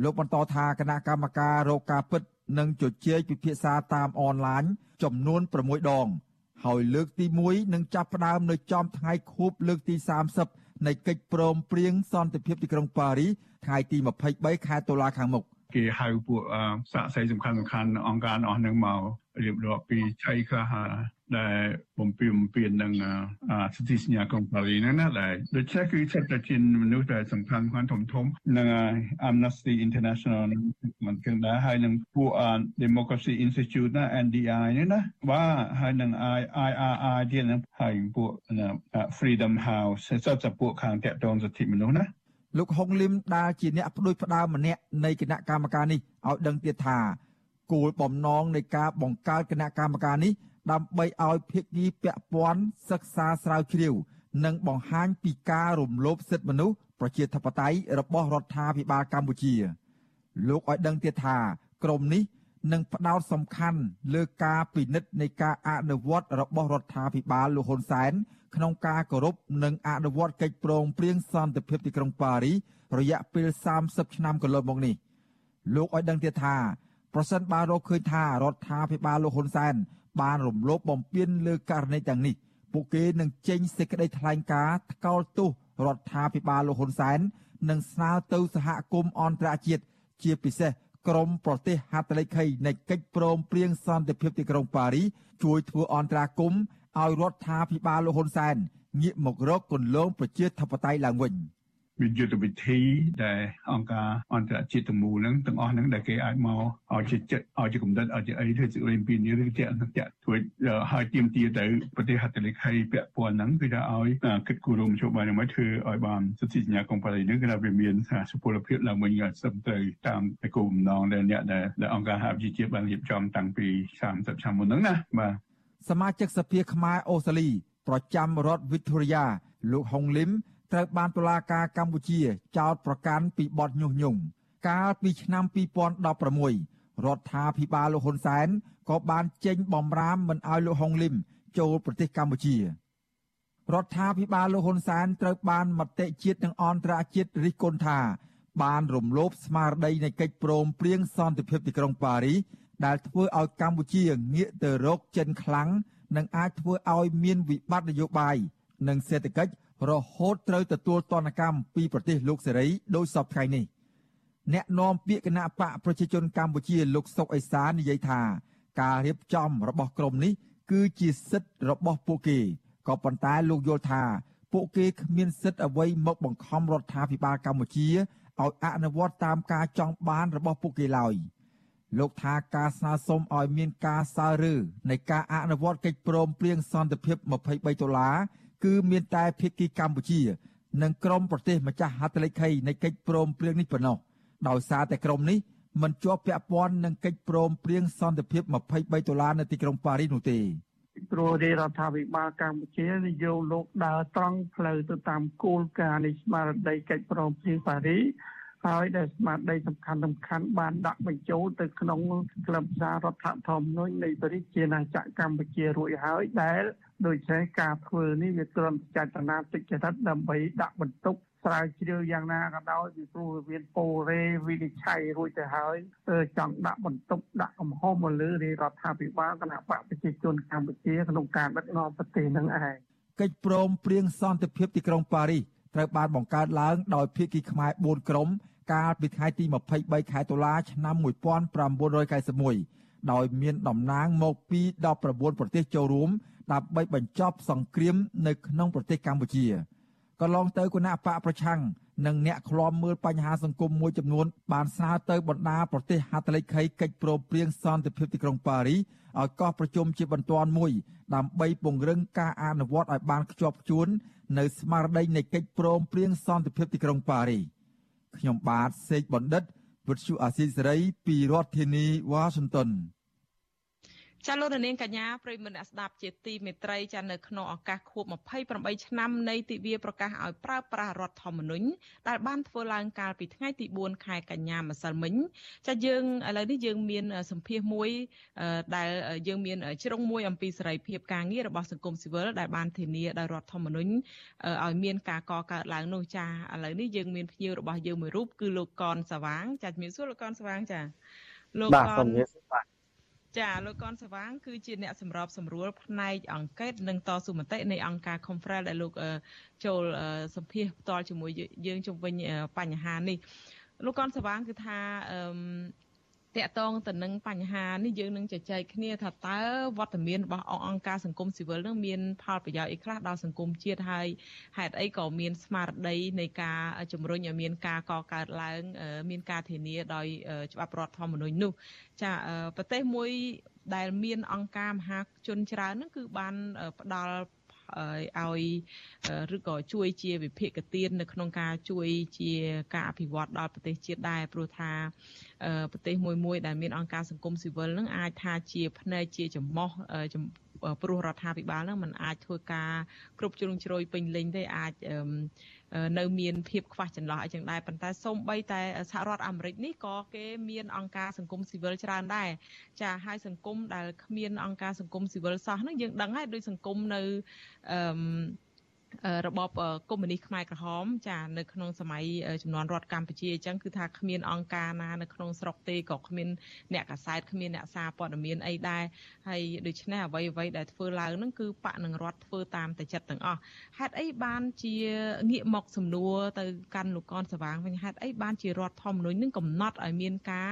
លោកបន្តថាគណៈកម្មការរកការពិត និងជជែកពិភាក្សាតាមអនឡាញចំនួន6ដង ហើយលើកទី1នឹងចាប់ផ្ដើមនៅចំថ្ងៃខួបលើកទី30នៃកិច្ចព្រមព្រៀងសន្តិភាពទីក្រុងប៉ារីថ្ងៃទី23ខែតុលាខាងមុខគេហៅពួកសាកសីសំខាន់សំខាន់អង្គការអស់នឹងមក រៀបរាប់ពីចៃខ្លះដែលបំពេញបំពេញនឹងសិទ្ធិសញ្ញាកុងប៉ារីហ្នឹងណាដែលដូច្នេះគឺសិទ្ធិជាមនុស្សដែលសំខាន់ខាងធំធំនឹង Amnesty International មិនគិតដែរហើយនឹងពួក Democracy Institute ណា NDI នេះណាបាទហើយនឹង IRI ទៀតនឹងហើយពួក Freedom House សិទ្ធិពួកខាងតកតងសិទ្ធិមនុស្សណាលោកហុងលឹមដែលជាអ្នកផ្ដួចផ្ដើមម្នាក់នៃគណៈកម្មការនេះឲ្យដឹងទៀតថា គោលបំណងនៃការបង្កើតគណៈកម្មការនេះដើម្បីឲ្យភាគីពាក់ព័ន្ធសិក្សាស្រាវជ្រាវ និងបង្ហាញពីការរំលោភសិទ្ធិមនុស្សប្រជាធិបតេយ្យរបស់រដ្ឋាភិបាលកម្ពុជា លោកឲ្យដឹងទៀតថាក្រមនេះនឹងផ្ដោតសំខាន់លើការពិនិត្យនៃការអនុវត្តរបស់រដ្ឋាភិបាលលោកហ៊ុនសែនក្នុងការគោរពនិងអនុវត្តកិច្ចព្រមព្រៀងសន្តិភាពទីក្រុងប៉ារីរយៈពេល30ឆ្នាំកន្លងមកនេះលោកឲ្យដឹងទៀតថា ប្រសិនបើរកឃើញថារដ្ឋាភិបាលលោកហ៊ុនសែនបានរំលោភបំពានលើករណីទាំងនេះពួកគេនឹងចេញសេចក្តីថ្លែងការណ៍ថ្កោលទោសរដ្ឋាភិបាលលោកហ៊ុនសែននិងស្នើទៅសហគមន៍អន្តរជាតិជាពិសេសក្រមប្រទេសហត្ថលេខីនៃកិច្ចព្រមព្រៀងសន្តិភាពទីក្រុងប៉ារីជួយធ្វើអន្តរាគមន៍ឲ្យរដ្ឋាភិបាលលោកហ៊ុនសែនងាកមករកគន្លងប្រជាធិបតេយ្យឡើងវិញ មានយុទ្ធវិធីដែលអង្គការអន្តរជាតិទាំងមូលហ្នឹងទាំងអស់ហ្នឹងដែលគេអាចមកឲ្យជាចិត្តឲ្យជាកំណត់ឲ្យជាអីធ្វើសេចក្តីពីនេះឬជាអន្តរធ្វើឲ្យទៀមទាទៅប្រទេសហត្ថលេខីពាក់ព័ន្ធហ្នឹងគឺថាឲ្យគិតគូររួមជួបបានមកធ្វើឲ្យបានសិទ្ធិសញ្ញាកុំប៉ានីហ្នឹងគឺថាវាមានសុពលភាពឡើងវិញសឹមទៅតាមគោលបំណងដែលអ្នកដែលអង្គការហវិជាបានរៀបចំតាំងពី30ឆ្នាំមុនហ្នឹងណាបាទសមាជិកសភាខ្មែរអូស្ត្រាលីប្រចាំរដ្ឋ Victoria លោកហុងលឹម ត្រូវបានតុលាការកម្ពុជាចោទប្រកាន់ពីបទញុះញង់កាលពីឆ្នាំ2016រដ្ឋាភិបាលលោកហ៊ុនសែនក៏បានចេញបំរាមមិនឲ្យលោកហុងលឹមចូលប្រទេសកម្ពុជារដ្ឋាភិបាលលោកហ៊ុនសែនត្រូវបានមតិជាតិនិងអន្តរជាតិរិះគន់ថាបានរំលោភស្មារតីនៃកិច្ចព្រមព្រៀងសន្តិភាពទីក្រុងប៉ារីសដែលធ្វើឲ្យកម្ពុជាងាកទៅរកចិនខ្លាំងនិងអាចធ្វើឲ្យមានវិបត្តិនយោបាយនិងសេដ្ឋកិច្ច រហូតត្រូវទទួលទណ្ឌកម្មពីប្រទេសលោកសេរីដោយសពថ្ងៃនេះអ្នកនាំពាក្យគណៈបកប្រជាជនកម្ពុជាលោកសុកអេសាននិយាយថា ការរៀបចំរបស់ក្រុមនេះ គឺជាសិទ្ធិរបស់ពួកគេក៏ប៉ុន្តែលោកយល់ថា ពួកគេគ្មានសិទ្ធិអ្វីមកបង្ខំរដ្ឋាភិបាលកម្ពុជាឲ្យអនុវត្តតាមការចង់បានរបស់ពួកគេឡើយលោកថាការស្នើសុំឲ្យមានការសើរើនៃការអនុវត្តកិច្ចព្រមព្រៀងសន្តិភាព23ដុល្លារ គឺមានតែភាគីកម្ពុជា និងក្រុមប្រទេសម្ចាស់ហត្ថលេខីនៃកិច្ចព្រមព្រៀងនេះប៉ុណ្ណោះដោយសារតែក្រុមនេះមិនជាប់ពាក់ព័ន្ធនឹងកិច្ចព្រមព្រៀងសន្តិភាព23ដុល្លារនៅទីក្រុងប៉ារីសនោះទេព្រោះរាជរដ្ឋាភិបាលកម្ពុជានិយោលោកដើរត្រង់ផ្លូវទៅតាមគោលការណ៍នៃស្មារតីកិច្ចព្រមព្រៀងប៉ារីស ហើយដែលស្មារតីសំខាន់សំខាន់បានដាក់បញ្ចូលទៅក្នុងក្លឹបសាររដ្ឋធម្មនុញ្ញនៃប្រជាណាចក្រកម្ពុជារួចហើយដែលដូចជាការធ្វើនេះវាត្រឹមចេតនាទុច្ចរិតដើម្បីដាក់បន្ទុកស្រាវជ្រាវយ៉ាងណាក៏ដោយពីព្រោះវាមានពូរេវិនិច្ឆ័យរួចទៅហើយចង់ដាក់បន្ទុកដាក់កំហុសមកលើរាជរដ្ឋាភិបាលគណៈបកប្រជាជនកម្ពុជាក្នុងការដឹកនាំប្រទេសនឹងឯងកិច្ចព្រមព្រៀងសន្តិភាពទីក្រុងប៉ារីសត្រូវបានបង្កើតឡើងដោយភាគីខ្មែរ4ក្រុម កាលពីថ្ងៃទី23ខែតុលាឆ្នាំ1991ដោយមានតំណាងមកពី19ប្រទេសចូលរួមដើម្បីបញ្ចប់សង្គ្រាមនៅក្នុងប្រទេសកម្ពុជាកន្លងទៅគណៈបកប្រឆាំងនិងអ្នកឃ្លាំមើលបញ្ហាសង្គមមួយចំនួនបានស្នើទៅបណ្ដាប្រទេសហត្ថលេខីកិច្ចព្រមព្រៀងសន្តិភាពទីក្រុងប៉ារីឲ្យកោះប្រជុំជាបន្ទាន់មួយដើម្បីពង្រឹងការអនុវត្តឲ្យបានខ្ជាប់ខ្ជួននៅស្មារតីនៃកិច្ចព្រមព្រៀងសន្តិភាពទីក្រុងប៉ារី ខ្ញុំបាទសេកបណ្ឌិតវិទ្យុអាស៊ីសេរីពីរដ្ឋធានីវ៉ាស៊ីនតោន ចាលោកនាងកញ្ញាប្រិមមអ្នកស្ដាប់ជាទីមេត្រីចានៅក្នុងឱកាសខួប28ឆ្នាំនៃទិវាប្រកាសឲ្យប្រើប្រាស់រដ្ឋធម្មនុញ្ញដែលបានធ្វើឡើងកាលពីថ្ងៃទី4ខែកញ្ញាម្សិលមិញចាយើងឥឡូវនេះយើងមានសម្ភារមួយដែលយើងមានជ្រុងមួយអំពីសេរីភាពការងាររបស់សង្គមស៊ីវិលដែលបានធានាដោយរដ្ឋធម្មនុញ្ញឲ្យមានការកកើតឡើងនោះចាឥឡូវនេះយើងមានភ្ញៀវរបស់យើងមួយរូបគឺលោកកនសវាងចាជំរាបសួរលោកកនសវាងចាលោកកនបាទសូមជំរាបសួរបាទ ចាលោកកនសវាងគឺជាអ្នកសម្របសម្រួលផ្នែកអង្កេតនិងតស៊ូមតិនៃអង្គការ Confrel ដែលលោកចូលសម្ភាសផ្ទាល់ជាមួយយើងជុំវិញបញ្ហានេះលោកកនសវាងគឺថាអឺ តកតងទៅនឹងបញ្ហានេះយើងនឹងជជែកគ្នាថាតើវត្តមានរបស់អង្គការសង្គមស៊ីវិលនឹងមានផលប្រយោជន៍អីខ្លះដល់សង្គមជាតិហើយហេតុអីក៏មានស្មារតីនៃការជំរុញឲ្យមានការកកើតឡើង មានការធានាដោយច្បាប់រដ្ឋធម្មនុញ្ញនោះចាប្រទេសមួយដែលមានអង្គការមហាជនច្រើនហ្នឹងគឺបានផ្ដល់ ឲ្យឬក៏ជួយជាវិភាគទាននៅក្នុងការជួយជាការអភិវឌ្ឍដល់ប្រទេសជាតិដែរព្រោះថាប្រទេសមួយមួយដែលមានអង្គការសង្គមស៊ីវិលនឹងអាចថាជាផ្នែកជាចំមោះ ព្រោះរដ្ឋាភិបាលនឹងมันអាចធ្វើការគ្រប់ជ្រុងជ្រោយពេញលេញទេអាចនៅមានភាពខ្វះចន្លោះអីចឹងដែរប៉ុន្តែសូម្បីតែសហរដ្ឋអាមេរិកនេះក៏គេមានអង្គការសង្គមស៊ីវិលច្រើនដែរចាហើយសង្គមដែលគ្មានអង្គការសង្គមស៊ីវិលសោះហ្នឹងយើងដឹងហើយដោយសង្គមនៅអឺ របបកុម្មុយនីសខ្មែរក្រហមចានៅក្នុងសម័យចំនួនរដ្ឋកម្ពុជាអញ្ចឹងគឺថាគ្មានអង្គការណានៅក្នុងស្រុកទេក៏គ្មានអ្នកកាសែតគ្មានអ្នកសារព័ត៌មានអីដែរហើយដូច្នេះអ្វីអ្វីដែលធ្វើឡើងហ្នឹងគឺបកនឹងរដ្ឋធ្វើតាមតែចិត្តទាំងអស់ហេតុអីបានជាងាកមកសំណួរទៅកាន់លោកកនសវាងវិញហេតុអីបានជារដ្ឋធម្មនុញ្ញនឹងកំណត់ឲ្យមានការ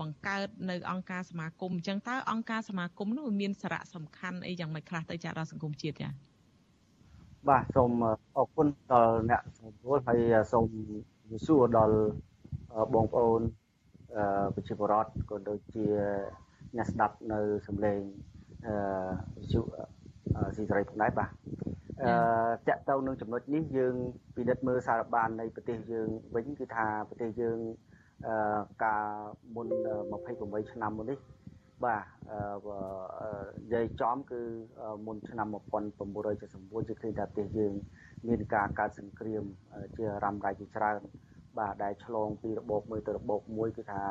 បង្កើតនៅអង្គការសមាគមអញ្ចឹងតើអង្គការសមាគមនោះមានសារៈសំខាន់អីយ៉ាងម៉េចខ្លះទៅចាដល់សង្គមជាតិចា បាទសូមអរគុណដល់អ្នកសម្រួលហើយសូមសួរដល់បងប្អូនប្រជាពលរដ្ឋក៏ដូចជាអ្នកស្ដាប់នៅសំឡេងអឺវិទ្យុស៊ីសេរីផងដែរបាទអឺតកតទៅនឹងចំណុចនេះយើងពិនិត្យមើលសារបាននៃប្រទេសយើងវិញគឺថាប្រទេសយើងអឺកាលមុន28ឆ្នាំមុននេះ បាទនិយាយចំគឺមុនឆ្នាំ1979ជាឃើញថាប្រទេសយើង មានការកើតសង្គ្រាម ជារ៉ាំរ៉ៃជាច្រើនបាទដែលឆ្លងពីរបបមួយទៅរបបមួយគឺថា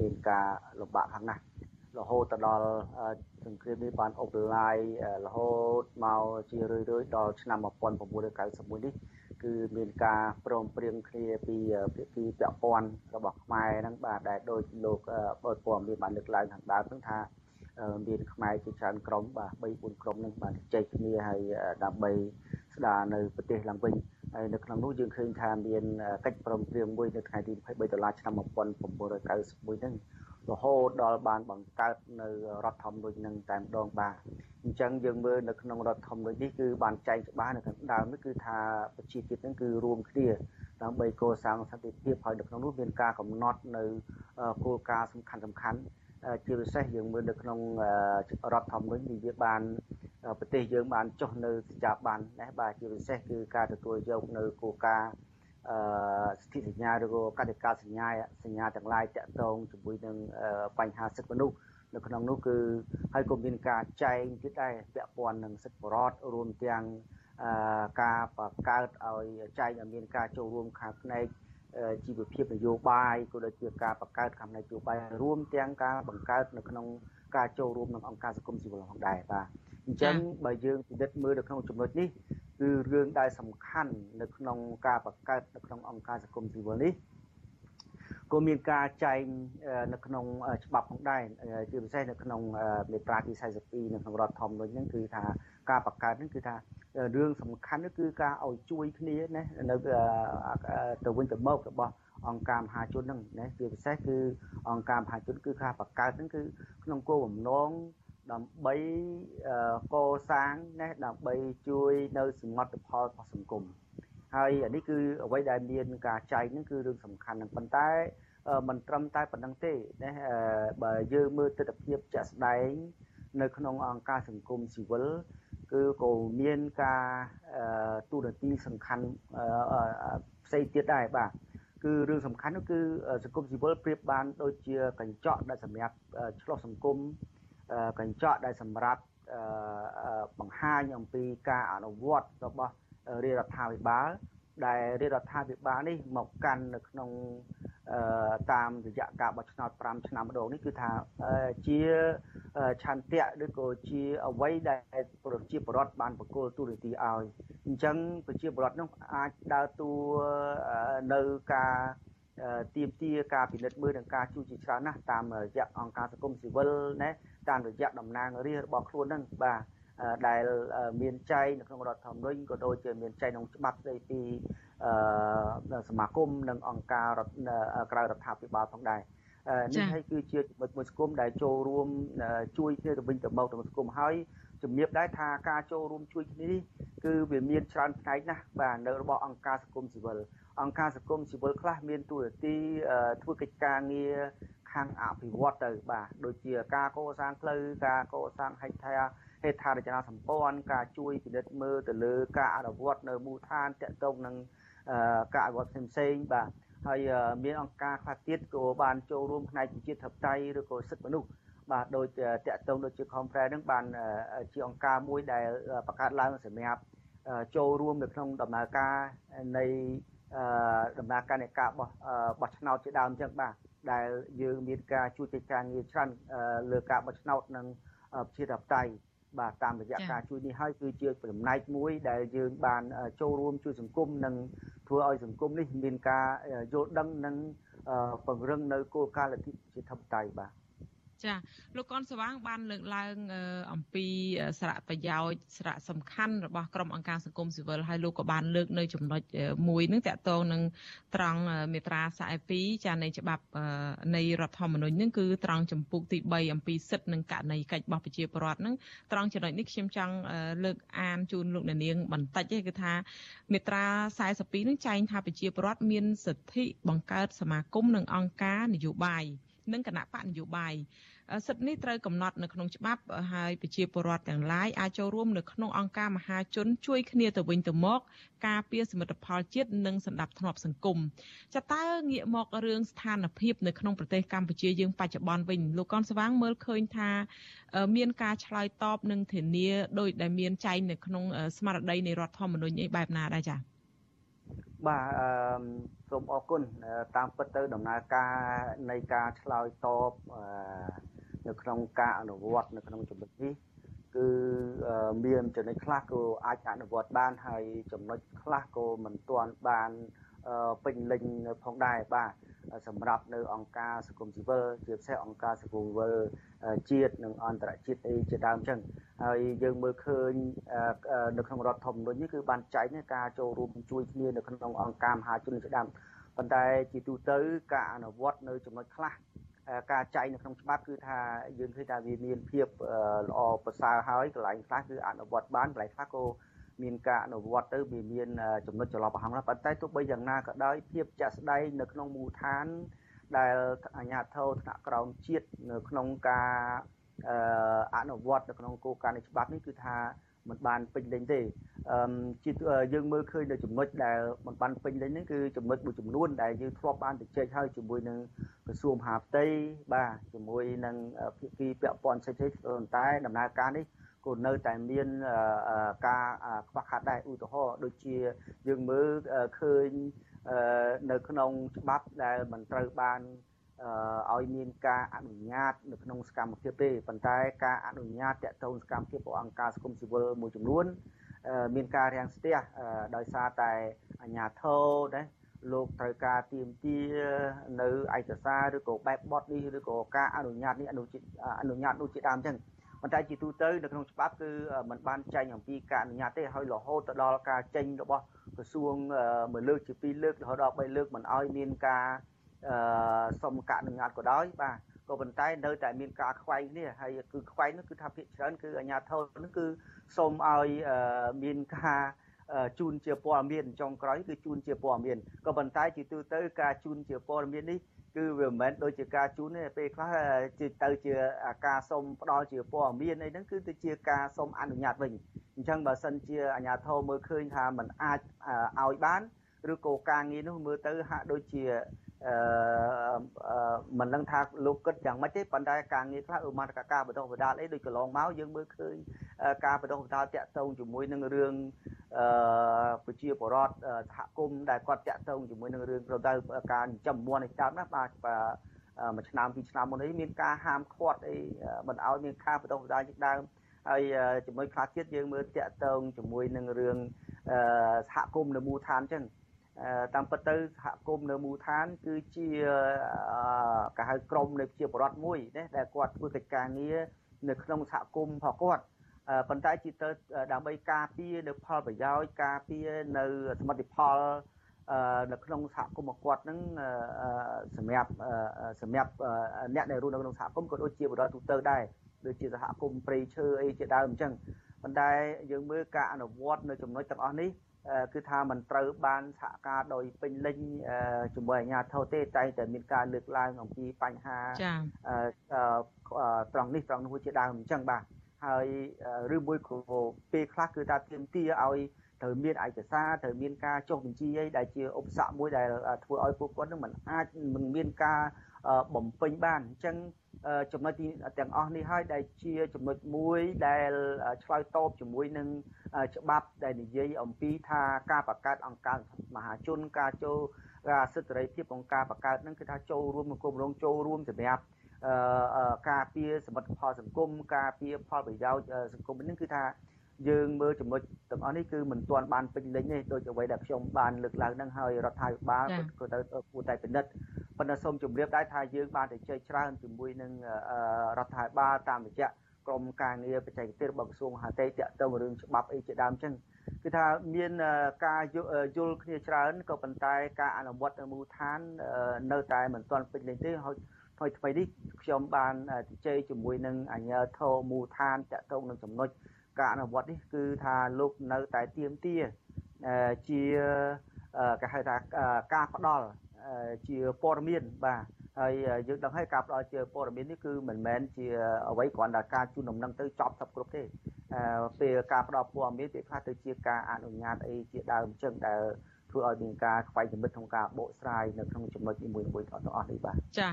មានការលំបាកខ្លាំងណាស់រហូតទៅដល់សង្គ្រាមនេះបានអបឡាយរហូតមកជារឿយៗដល់ឆ្នាំ1991នេះ គឺមានការព្រមព្រៀងគ្នាពីភាគីពាក់ព័ន្ធរបស់ខ្មែរហ្នឹងបាទដែលដោយលោកបើព័ត៌មានបានលើកឡើងខាងដើមហ្នឹងថាមានខ្មែរជាច្រើនក្រុមបាទ3 4ក្រុមហ្នឹងបានជែកគ្នាហើយដើម្បីស្ដារនៅប្រទេសឡើងវិញហើយនៅក្នុងនោះយើងឃើញថាមានកិច្ចព្រមព្រៀងមួយនៅថ្ងៃទី23ដុល្លារឆ្នាំ1991ហ្នឹង រហូតដល់បានបង្កើតនៅរដ្ឋធម្មនុញ្ញនឹងតែម្ដងបាទអញ្ចឹងយើងមើលនៅក្នុងរដ្ឋធម្មនុញ្ញនេះគឺបានចែងច្បាស់នៅខាងដើមនេះគឺថាប្រជាជាតិនឹងគឺរួមគ្នាដើម្បីកសាងសន្តិភាពហើយនៅក្នុងនោះមានការកំណត់នៅគោលការណ៍សំខាន់សំខាន់ជាពិសេសយើងមើលនៅក្នុងរដ្ឋធម្មនុញ្ញនេះវាបានប្រទេសយើងបានចុះនៅសញ្ញាប័ណ្ណណាបាទជាពិសេសគឺការទទួលយកនៅគោលការណ៍ អឺសិទ្ធិសញ្ញាឬក៏កតិកាសញ្ញាសញ្ញាទាំងឡាយតាក់ទងជាមួយនឹងបញ្ហាសិទ្ធិមនុស្សនៅក្នុងនោះគឺហើយក៏មានការចែងទៀតដែរពាក់ព័ន្ធនឹងសិទ្ធិបរតរួមទាំងការបង្កើតឲ្យចែងឲ្យមានការចូលរួមខាងផ្នែកជីវភាពនយោបាយក៏ដូចជាការបង្កើតខាងផ្នែកនយោបាយរួមទាំងការបង្កើតនៅក្នុងការចូលរួមក្នុងអង្គការសង្គមស៊ីវិលផងដែរបាទអញ្ចឹងបើយើងពិនិត្យមើលនៅក្នុងចំណុចនេះ គឺរឿងដែលសំខាន់នៅក្នុងការបង្កើតនៅក្នុងអង្គការសង្គមស៊ីវិលនេះក៏មានការចែងនៅក្នុងច្បាប់ផងដែរជាពិសេសនៅក្នុងមាត្រាទី42នៅក្នុងរដ្ឋធម្មនុញ្ញហ្នឹងគឺថាការបង្កើតហ្នឹងគឺថារឿងសំខាន់គឺការឲ្យជួយគ្នាណានៅទៅវិញទៅមករបស់អង្គការមហាជនហ្នឹងណាជាពិសេសគឺអង្គការមហាជនគឺការបង្កើតហ្នឹងគឺក្នុងគោលបំណង ដើម្បីកសាងណាដើម្បីជួយនៅសមិទ្ធផលរបស់សង្គមហើយអានេះគឺអ្វីដែលមានការចែកហ្នឹងគឺរឿងសំខាន់ហ្នឹងប៉ុន្តែមិនត្រឹមតែប៉ុណ្្នឹងទេណាបើយើងមើលទស្សនវិជ្ជាជាក់ស្ដែងនៅក្នុងអង្គការសង្គមស៊ីវិលគឺក៏មានការទូនាទីសំខាន់ផ្សេងទៀតដែរបាទគឺរឿងសំខាន់នោះគឺសង្គមស៊ីវិលប្រៀបបានដូចជាកញ្ចក់ដែលសម្រាប់ឆ្លោះសង្គម កញ្ចក់ដែលសម្រាប់បង្ហាញអំពីការអនុវត្តរបស់រាជរដ្ឋាភិបាល ដែលរាជរដ្ឋាភិបាលនេះមកកាន់នៅក្នុងតាមរយៈការបោះឆ្នោត5ឆ្នាំម្ដងនេះគឺថាជាឆន្ទៈឬក៏ជាអ្វីដែលប្រជាពលរដ្ឋបានបកគលទូរនីតិឲ្យអញ្ចឹងប្រជាពលរដ្ឋនោះអាចដើរតួនៅការ ទៀមទាការពិនិត្យមើលនិងការជួយជាច្រើនណាស់តាមរយៈអង្គការសង្គមស៊ីវិលណាតាមរយៈតំណាងរាស្ត្ររបស់ខ្លួនហ្នឹងបាទដែលមានចែងនៅក្នុងរដ្ឋធម្មនុញ្ញក៏ដូចជាមានចែងក្នុងច្បាប់ស្តីពីសមាគមនិងអង្គការរដ្ឋក្រៅរដ្ឋាភិបាលផងដែរនេះហើយគឺជាចំណុចមួយសង្គមដែលចូលរួមជួយគ្នាទៅវិញទៅមកក្នុងសង្គមហើយជំរាបដែរថាការចូលរួមជួយគ្នានេះគឺវាមានច្រើនផ្នែកណាស់បាទនៅរបស់អង្គការសង្គមស៊ីវិល អង្គការសង្គមស៊ីវិលខ្លះមានទួនាទីធ្វើកិច្ចការងារខាងអភិវឌ្ឍទៅបាទដូចជាការកសាងផ្លូវការកសាងហេដ្ឋាហេដ្ឋារចនាសម្ព័ន្ធការជួយពិនិត្យមើលទៅលើការអនុវត្តនៅមូលដ្ឋានតកតងនឹងការអនុវត្តផ្សេងៗបាទហើយមានអង្គការខ្លះទៀតក៏បានចូលរួមផ្នែកប្រជាធិបតេយ្យឬក៏សិទ្ធិមនុស្សបាទដូចតកតងដូចជា Compre នឹងបានជាអង្គការមួយដែលបង្កើតឡើងសម្រាប់ចូលរួមនៅក្នុងដំណើរការនៃ ដំណើរការនៃការបោះបោះឆ្នោតជាដើមអញ្ចឹងបាទដែលយើងមានការជួយកិច្ចការងារច្រើនលើការបោះឆ្នោតនិងប្រជាធិបតេយ្យបាទតាមរយៈការជួយនេះហើយគឺជាចំណែកមួយដែលយើងបានចូលរួមជួយសង្គមនិងធ្វើឲ្យសង្គមនេះមានការយល់ដឹងនិងពង្រឹងនៅគោលការណ៍លទ្ធិប្រជាធិបតេយ្យបាទ ចាលោកកនសវាងបានលើកឡើងអំពីសារៈប្រយោជន៍សារៈសំខាន់របស់ក្រុមអង្គការសង្គមស៊ីវិលហើយលោកក៏បានលើកនៅចំណុចមួយនឹងតកតងនឹងត្រង់មេត្រា42ចានៃច្បាប់នៃរដ្ឋធម្មនុញ្ញនឹងគឺត្រង់ចម្ពោះទី3អំពីសិទ្ធិនិងករណីកិច្ចរបស់ប្រជាពលរដ្ឋនឹងត្រង់ចំណុចនេះខ្ញុំចង់លើកអានជូនលោកអ្នកនាងបន្តិចទេគឺថាមេត្រា42នឹងចែងថាប្រជាពលរដ្ឋមានសិទ្ធិបង្កើតសមាគមនិងអង្គការនយោបាយនិងគណៈបកនយោបាយ សិទ្ធិនេះត្រូវកំណត់នៅក្នុងច្បាប់ហើយប្រជាពលរដ្ឋទាំងឡាយអាចចូលរួមនៅក្នុងអង្គការមហាជនជួយគ្នាទៅវិញទៅមក ការពារសមិទ្ធផលជាតិនិងសន្តិភាពសង្គមចាតើងាកមករឿងស្ថានភាពនៅក្នុងប្រទេសកម្ពុជាយើងបច្ចុប្បន្នវិញលោកកនស្វាងមើលឃើញថាមានការឆ្លើយតបនិងធានាដោយដែលមានចែងនៅក្នុងស្មារតីនៃរដ្ឋធម្មនុញ្ញអីបែបណាដែរចា៎បាទអឺសូមអរគុណតាមពិតទៅដំណើរការនៃការឆ្លើយតបអឺ នៅក្នុងការអនុវត្តនៅក្នុងចំណុចនេះគឺមានចំណុចខ្លះក៏អាចអនុវត្តបានហើយចំណុចខ្លះក៏មិនទាន់បានពេញលេញផងដែរបាទសម្រាប់នៅអង្គការសង្គមស៊ីវិលជាពិសេសអង្គការសង្គមស៊ីវិលជាតិនិងអន្តរជាតិអីជាដើមចឹងហើយយើងមើលឃើញនៅក្នុងរដ្ឋធម្មនុញ្ញនេះគឺបានចែងការចូលរួមជួយគ្នានៅក្នុងអង្គការមហាជនជាដើមប៉ុន្តែជាទូទៅការអនុវត្តនៅចំណុចខ្លះ ការចែងនៅក្នុងច្បាប់គឺថាយើងឃើញថាវាមានភាពល្អប្រសើរហើយកន្លែងខ្លះគឺអនុវត្តបានកន្លែងខ្លះក៏មានការអនុវត្តទៅវាមានចំណុចចន្លោះប្រហោងណាប៉ុន្តែទោះបីយ៉ាងណាក៏ដោយភាពចាក់ស្ដែងនៅក្នុងមូលដ្ឋានដែលអាជ្ញាធរថ្នាក់ក្រោមជាតិនៅក្នុងការ អនុវត្តនៅក្នុងគោលការណ៍នៃច្បាប់នេះគឺថាមិនបានពេញលេញទេអឺជាយើងមើលឃើញនៅចំណុចដែលមិនបានពេញលេញហ្នឹងគឺចំណុចមួយចំនួនដែលយើងធ្លាប់បានទៅជែកហើយជាមួយនឹងក្រសួងមហាផ្ទៃបាទជាមួយនឹងភាគីពាក់ព័ន្ធផ្សេងៗប៉ុន្តែដំណើរការនេះក៏នៅតែមានការខ្វះខាតដែរឧទាហរណ៍ដូចជាយើងមើលឃើញនៅក្នុងច្បាប់ដែលមិនត្រូវបាន ឲ្យមានការអនុញ្ញាតនៅក្នុងសកម្មភាពទេប៉ុន្តែការអនុញ្ញាតតទៅសកម្មភាពរបស់អង្គការសង្គមស៊ីវិលមួយចំនួនមានការរាំងស្ទះដោយសារតែអាជ្ញាធរណាលោកត្រូវការទៀមទានៅឯកសារឬក៏បែបបទនេះឬក៏ការអនុញ្ញាតនេះអនុអនុញ្ញាតនោះជាដើមអញ្ចឹងប៉ុន្តែជាទូទៅនៅក្នុងច្បាប់គឺมันបានចែងអំពីការអនុញ្ញាតទេហើយរហូតទៅដល់ការចេញរបស់ក្រសួងមួយលើកជាពីរលើករហូតដល់3លើកមិនឲ្យមានការ អឺសុំកអនុញ្ញាតក៏ដោយបាទក៏ប៉ុន្តែនៅតែមានការខ្វែងនេះហើយគឺខ្វែងនោះគឺថាភាគច្រើនគឺអាជ្ញាធរនោះគឺសូមឲ្យមានការជូនជាព័ត៌មានចុងក្រោយគឺជូនជាព័ត៌មានក៏ប៉ុន្តែជាទូទៅការជូនជាព័ត៌មាននេះគឺវាមិនមែនដូចជាការជូនទេពេលខ្លះជាទៅជាការសុំផ្ដល់ជាព័ត៌មានអីហ្នឹងគឺទៅជាការសុំអនុញ្ញាតវិញអញ្ចឹងបើសិនជាអាជ្ញាធរមើលឃើញថាมันអាចឲ្យបានឬក៏ការងារនោះមើលទៅហាក់ដូចជា អឺមិនដឹងថាលោកគិតយ៉ាងម៉េចទេប៉ុន្តែការងារខ្លះឧមាតការបដិបដាលអីដូចកន្លងមកយើងមើលឃើញការបដិបដាលតាក់ទងជាមួយនឹងរឿងអឺប្រជាពលរដ្ឋសហគមន៍ដែលគាត់តាក់ទងជាមួយនឹងរឿងប្រដៅការចិញ្ចឹមមាន់នេះតាមណាបាទមួយឆ្នាំពីរឆ្នាំមុននេះមានការហាមឃាត់អីមិនឲ្យមានការបដិបដាលជាដើមហើយជាមួយខ្លះទៀតយើងមើលតាក់ទងជាមួយនឹងរឿងសហគមន៍នៅមូលដ្ឋានអញ្ចឹង តាមពិតទៅសហគមន៍នៅមូលដ្ឋាន គឺជាគេហៅក្រមនៃជាបរដ្ឋមួយណាដែលគាត់ធ្វើកិច្ចការងារនៅក្នុងសហគមន៍របស់គាត់ប៉ុន្តែជាទៅដើម្បីការពារនៅផលប្រយោជន៍ការពារនៅសមិទ្ធផលនៅក្នុងសហគមន៍គាត់នឹងសម្រាប់សម្រាប់អ្នកដែលរស់នៅក្នុងសហគមន៍ក៏ដូចជាបរិបទទូទៅដែរដូចជាសហគមន៍ព្រៃឈើអីជាដើមអញ្ចឹងប៉ុន្តែយើងមើលការអនុវត្តនៅចំណុចទាំងអស់នេះ គឺថាมันត្រូវបានសហការដោយពេញលេញជាមួយអាជ្ញាធរទេតែតែមានការលើកឡើងអំពីបញ្ហាចាត្រង់នេះត្រង់នោះជាដើមអញ្ចឹងបាទហើយឬមួយក៏ពេលខ្លះគឺថាទាមទារឲ្យត្រូវមានឯកសារត្រូវមានការចុះបញ្ជីអីដែលជាឧបសគ្គមួយដែលធ្វើឲ្យពួកគាត់នឹងមិនអាចមិនមានការ បំពេញបានអញ្ចឹងចំណុចទាំងអស់នេះហើយដែលជាចំណុចមួយដែលឆ្លើយតបជាមួយនឹងច្បាប់ដែលនិយាយអំពីថាការបង្កើតអង្គការមហាជនការចូលការសិទ្ធិសេរីភាពក្នុងការបង្កើតនឹងគឺថាចូលរួមមកគម្រោងចូលរួមសម្រាប់ការពារសមិទ្ធផលសង្គមការពារផលប្រយោជន៍សង្គមនេះគឺថា យើងមើលចំណុចទាំងអស់នេះគឺមិនទាន់បានពេញលេញទេដូចអ្វីដែលខ្ញុំបានលើកឡើងហ្នឹងហើយរដ្ឋាភិបាលក៏ទៅគួរតែពិនិត្យប៉ុន្តែសូមជម្រាបដែរថាយើងបានទៅជ័យច្រើនជាមួយនឹងរដ្ឋាភិបាលតាមរយៈក្រមការងារបច្ចេកទេសរបស់ក្រសួងមហាផ្ទៃតាក់ទងរឿងច្បាប់អីជាដើមចឹងគឺថាមានការយល់គ្នាច្រើនក៏ប៉ុន្តែការអនុវត្តនៅមូលដ្ឋាននៅតែមិនទាន់ពេញលេញទេហើយថ្មីថ្មីនេះខ្ញុំបានជជែកជាមួយនឹងអាជ្ញាធរមូលដ្ឋានតាក់ទងនឹងចំណុច ការអនុវត្តនេះគឺថាលោកនៅតែទៀមទាជាគេហៅថាការផ្ដល់ជាព័ត៌មានបាទហើយយើងដឹងហើយការផ្ដល់ជាព័ត៌មាននេះគឺមិនមែនជាអ្វីគ្រាន់តែការជូនដំណឹងទៅចប់សពគ្រប់ទេពេលការផ្ដល់ព័ត៌មានវាខ្លះទៅជាការអនុញ្ញាតអីជាដើមអញ្ចឹងដែល ធ្វើឲ្យមានការខ្វែងគំនិតក្នុងការបកស្រាយនៅក្នុងចំណុចនីមួយៗទាំងអស់នេះបាទចា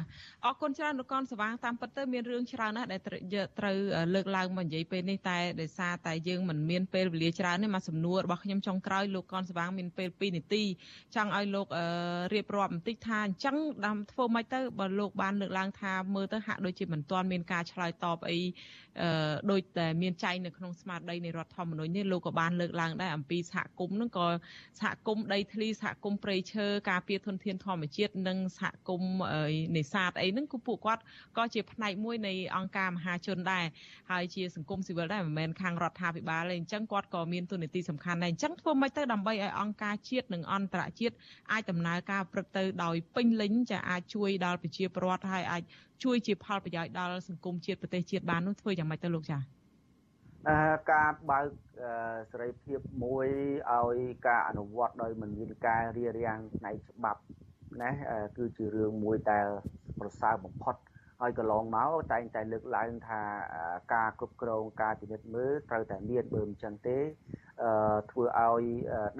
អរគុណច្រើនលោកកនសវាងតាមពិតទៅមានរឿងច្រើនណាស់ដែលត្រូវលើកឡើងមកនិយាយពេលនេះតែដោយសារតែយើងមិនមានពេលវេលាច្រើនទេមកសំណួររបស់ខ្ញុំចុងក្រោយលោកកនសវាងមានពេល2នាទីចង់ឲ្យលោករៀបរាប់បន្តិចថាអញ្ចឹងតាមធ្វើម៉េចទៅបើលោកបានលើកឡើងថាមើលទៅហាក់ដូចជាមិនទាន់មានការឆ្លើយតបអីដូចតែមានចែងនៅក្នុងស្មារតីនៃរដ្ឋធម្មនុញ្ញនេះលោកក៏បានលើកឡើងដែរអំពីសហគមន៍នឹងក៏សហគមន៍ដីធ្លីសហគមន៍ព្រៃឈើការពារធនធានធម្មជាតិនិងសហគមន៍នេសាទអីហ្នឹងគឺពួកគាត់ក៏ជាផ្នែកមួយនៃអង្គការមហាជនដែរហើយជាសង្គមស៊ីវិលដែរមិនមែនខាងរដ្ឋាភិបាលទេអញ្ចឹងគាត់ក៏មានទូនាទីសំខាន់ដែរអញ្ចឹងធ្វើម៉េចទៅដើម្បីឲ្យអង្គការជាតិនិងអន្តរជាតិអាចដំណើរការប្រព្រឹត្តទៅដោយពេញលេញចាអាចជួយដល់ប្រជាពលរដ្ឋហើយអាចជួយជាផលប្រយោជន៍ដល់សង្គមជាតិប្រទេសជាតិបាននោះធ្វើយ៉ាងម៉េចទៅលោកចា៎អឺ ការបើកសេរីភាពមួយឲ្យការអនុវត្តដោយមិនមានការរារាំងផ្នែកច្បាប់ណាគឺជារឿងមួយដែលប្រសើរបំផុតហើយកន្លងមកតែងតែលើកឡើងថាការគ្រប់គ្រងការពិនិត្យមើលត្រូវតែមានបើមិនចឹងទេអឺធ្វើឲ្យ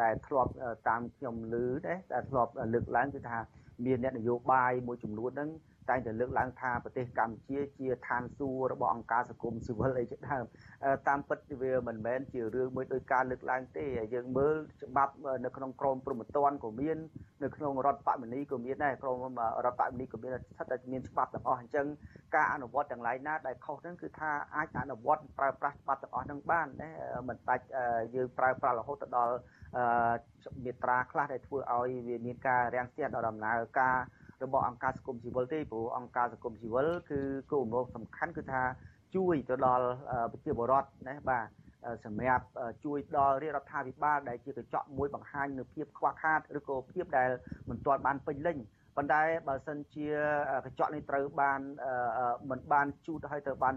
ដែលធ្លាប់តាមខ្ញុំឮដែរដែលធ្លាប់លើកឡើងគឺថាមានអ្នកនយោបាយមួយចំនួនហ្នឹង តែងតែលើកឡើងថាប្រទេសកម្ពុជាជាឋានសួគ៌របស់អង្គការសង្គមស៊ីវិលអីជាដើមតាមពិតវាមិនមែនជារឿងមួយដោយការលើកឡើងទេយើងមើលច្បាប់នៅក្នុងក្រមព្រហ្មទណ្ឌក៏មាននៅក្នុងរដ្ឋបមនីក៏មានដែរក្រមរដ្ឋបមនីក៏មានស្ថិតតែមានច្បាប់ទាំងអស់អញ្ចឹងការអនុវត្តទាំងឡាយណាដែលខុសហ្នឹងគឺថាអាចអនុវត្តប្រើប្រាស់ច្បាប់ទាំងអស់ហ្នឹងបានណាមិនបាច់យើងប្រើប្រាស់រហូតដល់មេត្រាខ្លះដែលធ្វើឲ្យវាមានការរាំងស្ទះដល់ដំណើរការ របស់អង្គការសង្គមស៊ីវិលទេព្រោះអង្គការសង្គមស៊ីវិលគឺគោលបំណងសំខាន់គឺថាជួយទៅដល់ប្រជាពលរដ្ឋណាបាទសម្រាប់ជួយដល់រាជរដ្ឋាភិបាលដែលជាកញ្ចក់មួយបង្ហាញនូវភាពខ្វះខាតឬក៏ភាពដែលមិនទាន់បានពេញលេញប៉ុន្តែបើសិនជាកញ្ចក់នេះត្រូវបានមិនបានជូតឲ្យទៅបាន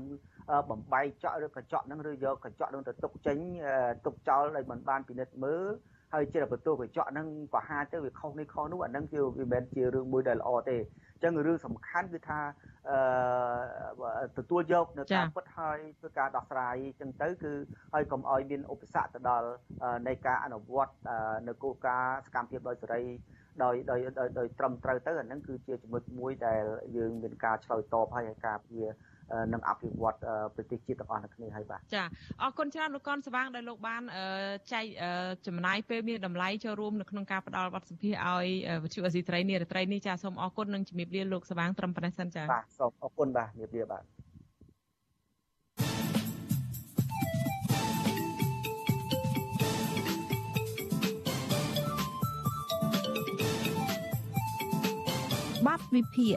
បំបែកចក់ឬកញ្ចក់ហ្នឹងឬយកកញ្ចក់ហ្នឹងទៅទុកចេញទុកចោលដោយមិនបានពិនិត្យមើល ហើយជាបន្ទោកញ្ចក់ហ្នឹងប្រហាទៅវាខុសនេះខុសនោះអាហ្នឹងគឺវាមិនមែនជារឿងមួយដែលល្អទេអញ្ចឹងរឿងសំខាន់គឺថាអឺទទួលយកនៅការពិតហើយធ្វើការដោះស្រាយអញ្ចឹងទៅគឺហើយកុំឲ្យមានឧបសគ្គទៅដល់នៃការអនុវត្តនៅគោលការណ៍សកម្មភាពដោយសេរីដោយដោយដោយត្រឹមត្រូវទៅអាហ្នឹងគឺជាចំណុចមួយដែលយើងមានការឆ្លើយតបហើយការពារ និងអភិវឌ្ឍប្រទេសជាតិទាំងអស់នៅគ្នាហើយបាទចាអរគុណច្រើនលោកកនស្វាងដែលលោកបានចែកចំណាយពេលមានតម្លៃចូលរួមនៅក្នុងការផ្ដល់បទសម្ភាសឲ្យវិទ្យុអេស៊ីត្រីនេះរាត្រីនេះចាសូមអរគុណនិងជំរាបលាលោកស្វាងត្រឹមប៉ុណ្ណេះសិនចាបាទសូមអរគុណបាទជំរាបលាបាទបាត់វិភាគ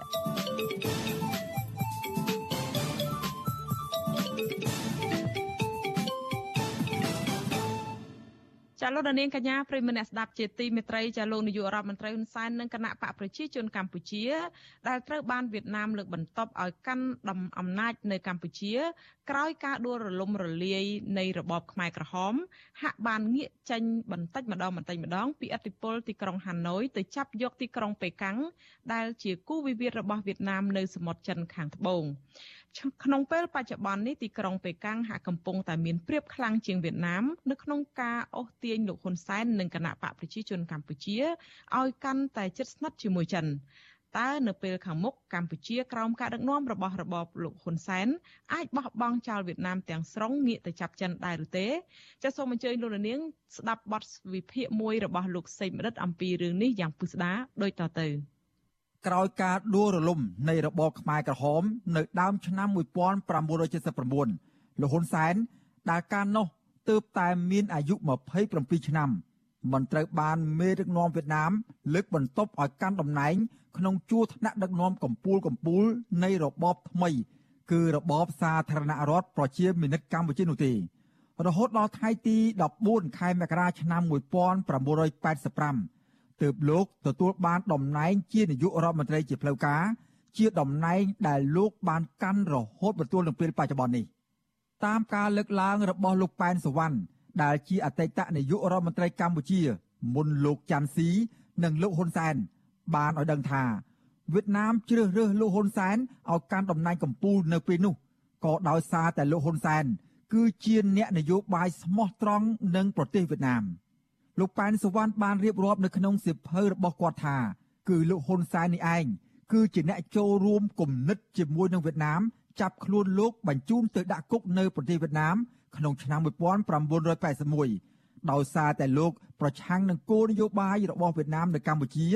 ចាលោកនាងកញ្ញាប្រិមនៈស្ដាប់ជាទីមេត្រីចាលោកនាយករដ្ឋមន្ត្រីហ៊ុនសែននិងគណៈបកប្រជាជនកម្ពុជា ដែលត្រូវបានវៀតណាមលើកបន្ទប់ឲ្យកាន់ដំអំណាចនៅកម្ពុជា ក្រោយការដួលរលំរលាយនៃរបបខ្មែរក្រហម ហាក់បានងាកចេញបន្តិចម្ដងបន្តិចម្ដង ពីអធិបតេយ្យទីក្រុងហាណូយទៅចាប់យកទីក្រុងប៉េកាំងដែលជាគូវិវាទរបស់វៀតណាមនៅសមុទ្រចិនខាងត្បូង ក្នុងពេលបច្ចុប្បន្ននេះទីក្រុងប៉េកាំងហាក់កំពុងតែមានព្រៀបខ្លាំងជាងវៀតណាមនៅក្នុងការអូសទាញលោកហ៊ុនសែននិងគណៈបកប្រជាជនកម្ពុជាឲ្យកាន់តែជិតស្និទ្ធជាមួយចិនតើនៅពេលខាងមុខកម្ពុជាក្រោមការដឹកនាំរបស់របបលោកហ៊ុនសែនអាចបោះបង់ចោលវៀតណាមទាំងស្រុងងាកទៅចាប់ចិនដែរឬទេចាសសូមអញ្ជើញលោកនាងស្ដាប់បទវិភាគមួយរបស់លោកសេមរិតអំពីរឿងនេះយ៉ាងពិស្ដារដូចតទៅ។ ក្រោយការដួលរលំនៃរបបខ្មែរក្រហម នៅដើមឆ្នាំ1979លោកហ៊ុនសែនដែលកាលនោះទើបតែមានអាយុ27ឆ្នាំមិនត្រូវបានមេដឹកនាំវៀតណាមលើកបន្ទប់ឲ្យកាន់តំណែង ក្នុងជួរថ្នាក់ដឹកនាំកម្ពុជាកម្ពុជានៃរបបថ្មី គឺរបបសាធារណរដ្ឋប្រជាមានិតកម្ពុជានោះទេរហូតដល់ថ្ងៃទី14ខែមករាឆ្នាំ1985 ទើបលោកទទួលបានតំណែងជានាយករដ្ឋមន្ត្រីជាផ្លូវការជាតំណែងដែលលោកបានកាន់រហូតមកទល់នឹងពេលបច្ចុប្បន្ននេះតាមការលើកឡើងរបស់លោកប៉ែនសវណ្ណដែលជាអតីតនាយករដ្ឋមន្ត្រីកម្ពុជា មុនលោកច័ន្ទស៊ីនិងលោកហ៊ុនសែនបានឲ្យដឹងថាវៀតណាមជ្រើសរើសលោកហ៊ុនសែនឲ្យកាន់តំណែងកម្ពុជានៅពេលនោះក៏ដោយសារតែលោកហ៊ុនសែនគឺជាអ្នកនយោបាយស្មោះត្រង់នឹងប្រទេសវៀតណាម លោកប៉ែនសវណ្ណបានរៀបរាប់នៅក្នុងសៀវភៅរបស់គាត់ថា គឺលោកហ៊ុនសែននេះឯងគឺជាអ្នកចូលរួមគំនិតជាមួយនឹងវៀតណាមចាប់ខ្លួនលោកបញ្ជូនទៅដាក់គុកនៅប្រទេសវៀតណាមក្នុងឆ្នាំ1981ដោយសារតែលោកប្រឆាំងនឹងគោលនយោបាយរបស់វៀតណាមនៅកម្ពុជា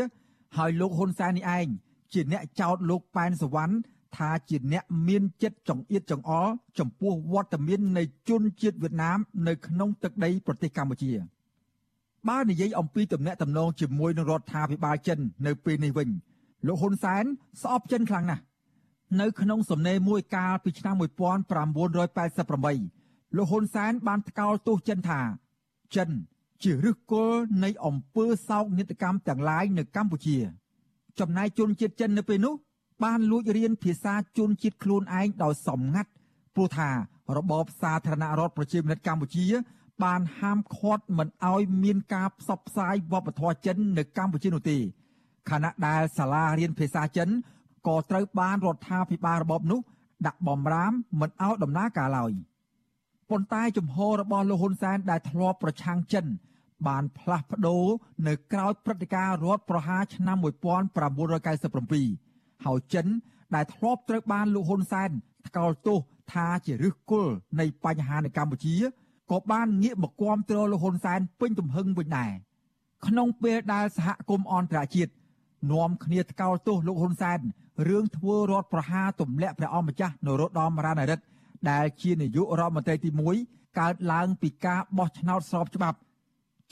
ហើយលោកហ៊ុនសែននេះឯងជាអ្នកចោទលោកប៉ែនសវណ្ណថាជាអ្នកមានចិត្តចង្អៀតចង្អល់ចំពោះវត្តមាននៃជនជាតិវៀតណាមនៅក្នុងទឹកដីប្រទេសកម្ពុជា បើនិយាយអំពីទំនាក់ទំនងជាមួយនឹងរដ្ឋាភិបាលចិន នៅពេលនេះវិញលោកហ៊ុនសែនស្អប់ចិនខ្លាំងណាស់នៅក្នុងសំណេរមួយកាលពីឆ្នាំ1988លោកហ៊ុនសែនបានថ្កោលទោសចិនថា ចិនជាឫសគល់នៃអំពើសោកនាដកម្មទាំងឡាយនៅកម្ពុជា ចំណែកជនជាតិចិននៅពេលនោះ បានលួចរៀនភាសាជនជាតិខ្លួនឯងដោយសម្ងាត់ព្រោះថារបបសាធារណរដ្ឋប្រជាមានិតកម្ពុជា បានហាមឃាត់មិនឲ្យមានការផ្សព្វផ្សាយវប្បធម៌ចិននៅកម្ពុជានោះទេខណៈដែលសាលារៀនភាសាចិនក៏ត្រូវបានរដ្ឋាភិបាលរបបនោះដាក់បំរាមមិនឲ្យដំណើរការឡើយ។ប៉ុន្តែជំហររបស់លោកហ៊ុនសែនដែលធ្លាប់ប្រឆាំងចិន បានផ្លាស់ប្ដូរនៅក្រៅព្រឹត្តិការណ៍រដ្ឋប្រហារឆ្នាំ1997ហើយចិន ដែលធ្លាប់ត្រូវបានលោកហ៊ុនសែនថ្កោលទោសថាជាឫសគល់នៃបញ្ហានៅកម្ពុជា ក៏បានងាកមកគាំទ្រលោកហ៊ុនសែនពេញទំហឹងវិញដែរក្នុងពេលដែលសហគមន៍អន្តរជាតិនាំគ្នាថ្កោលទោសលោកហ៊ុនសែនរឿងធ្វើរដ្ឋប្រហារទម្លាក់ព្រះអង្គម្ចាស់នរោត្តមរណរដ្ឋដែលជានាយករដ្ឋមន្ត្រីទី1កើតឡើងពីការបោះឆ្នោតស្របច្បាប់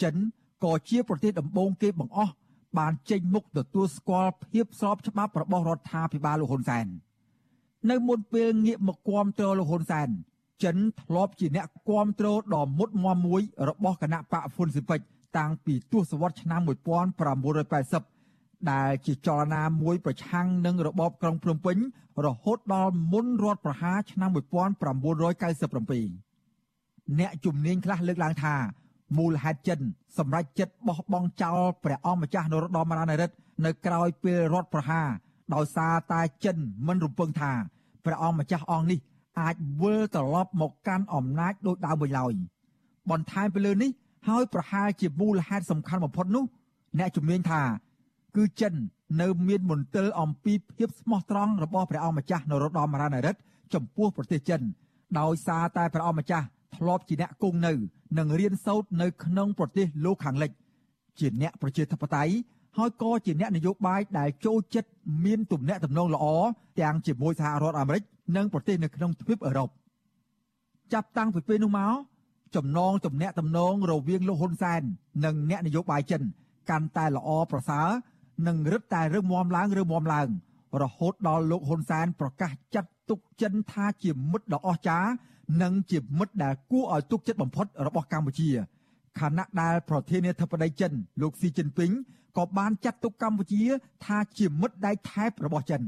ចិនក៏ជាប្រទេសដំបូងគេបង្អស់បានចេញមុខទទួលស្គាល់ភាពស្របច្បាប់របស់រដ្ឋាភិបាលលោកហ៊ុនសែននៅមុនពេលងាកមកគាំទ្រលោកហ៊ុនសែន ចិនធ្លាប់ជាអ្នកគាំទ្រដ៏មុតមមមួយរបស់គណៈបកហ្វុនស៊ីពេចតាំងពីទសវត្សរ៍ឆ្នាំ1980ដែលជាចលនាមួយប្រឆាំងនឹងរបបក្រុងភ្នំពេញរហូតដល់មុនរដ្ឋប្រហារឆ្នាំ1997អ្នកជំនាញខ្លះលើកឡើងថាមូលហេតុចិនសម្រាប់ចិត្តបោះបង់ចោលព្រះអង្គម្ចាស់នរោត្តមរណរដ្ឋនៅក្រោយពេលរដ្ឋប្រហារដោយសារតែចិនមិនរំពឹងថាព្រះអង្គម្ចាស់អង្គនេះ អាចវិលត្រឡប់មកកាន់អំណាចដូចដើមវិញឡើយបន្ថែមពីលើនេះហើយប្រហែលជាមូលហេតុសំខាន់បំផុតនោះអ្នកជំនាញថាគឺចិននៅមានមន្ទិលអំពីភាពស្មោះត្រង់របស់ព្រះអង្គម្ចាស់នរោត្តមរណរដ្ឋចំពោះប្រទេសចិន ដោយសារតែព្រះអង្គម្ចាស់ធ្លាប់ជាអ្នកគង់នៅ និងរៀនសូត្រនៅក្នុងប្រទេសលោកខាងលិច ជាអ្នកប្រជាធិបតេយ្យ ហើយក៏ជាអ្នកនយោបាយដែលចូលចិត្តមានទំនាក់ទំនងល្អទាំងជាមួយសហរដ្ឋអាមេរិកនិងប្រទេសនៅក្នុងទ្វីបអឺរ៉ុបចាប់តាំងពីពេលនោះមកចំណងទំនាក់ទំនងរវាងលោកហ៊ុនសែននិងអ្នកនយោបាយចិន កាន់តែល្អប្រសើរនឹងរឹតតែរឹងមាំឡើងរឹងមាំឡើង រហូតដល់លោកហ៊ុនសែនប្រកាសចាត់ទុកចិនថាជាមិត្តដ៏អស្ចារ្យនិងជាមិត្តដែលគួរឲ្យទុកចិត្តបំផុតរបស់កម្ពុជាខណៈដែលប្រធានាធិបតីចិនលោកស៊ីជីនពីង ក៏បានចាត់ទុកកម្ពុជា ថាជាមិត្តដៃថែបរបស់ចិន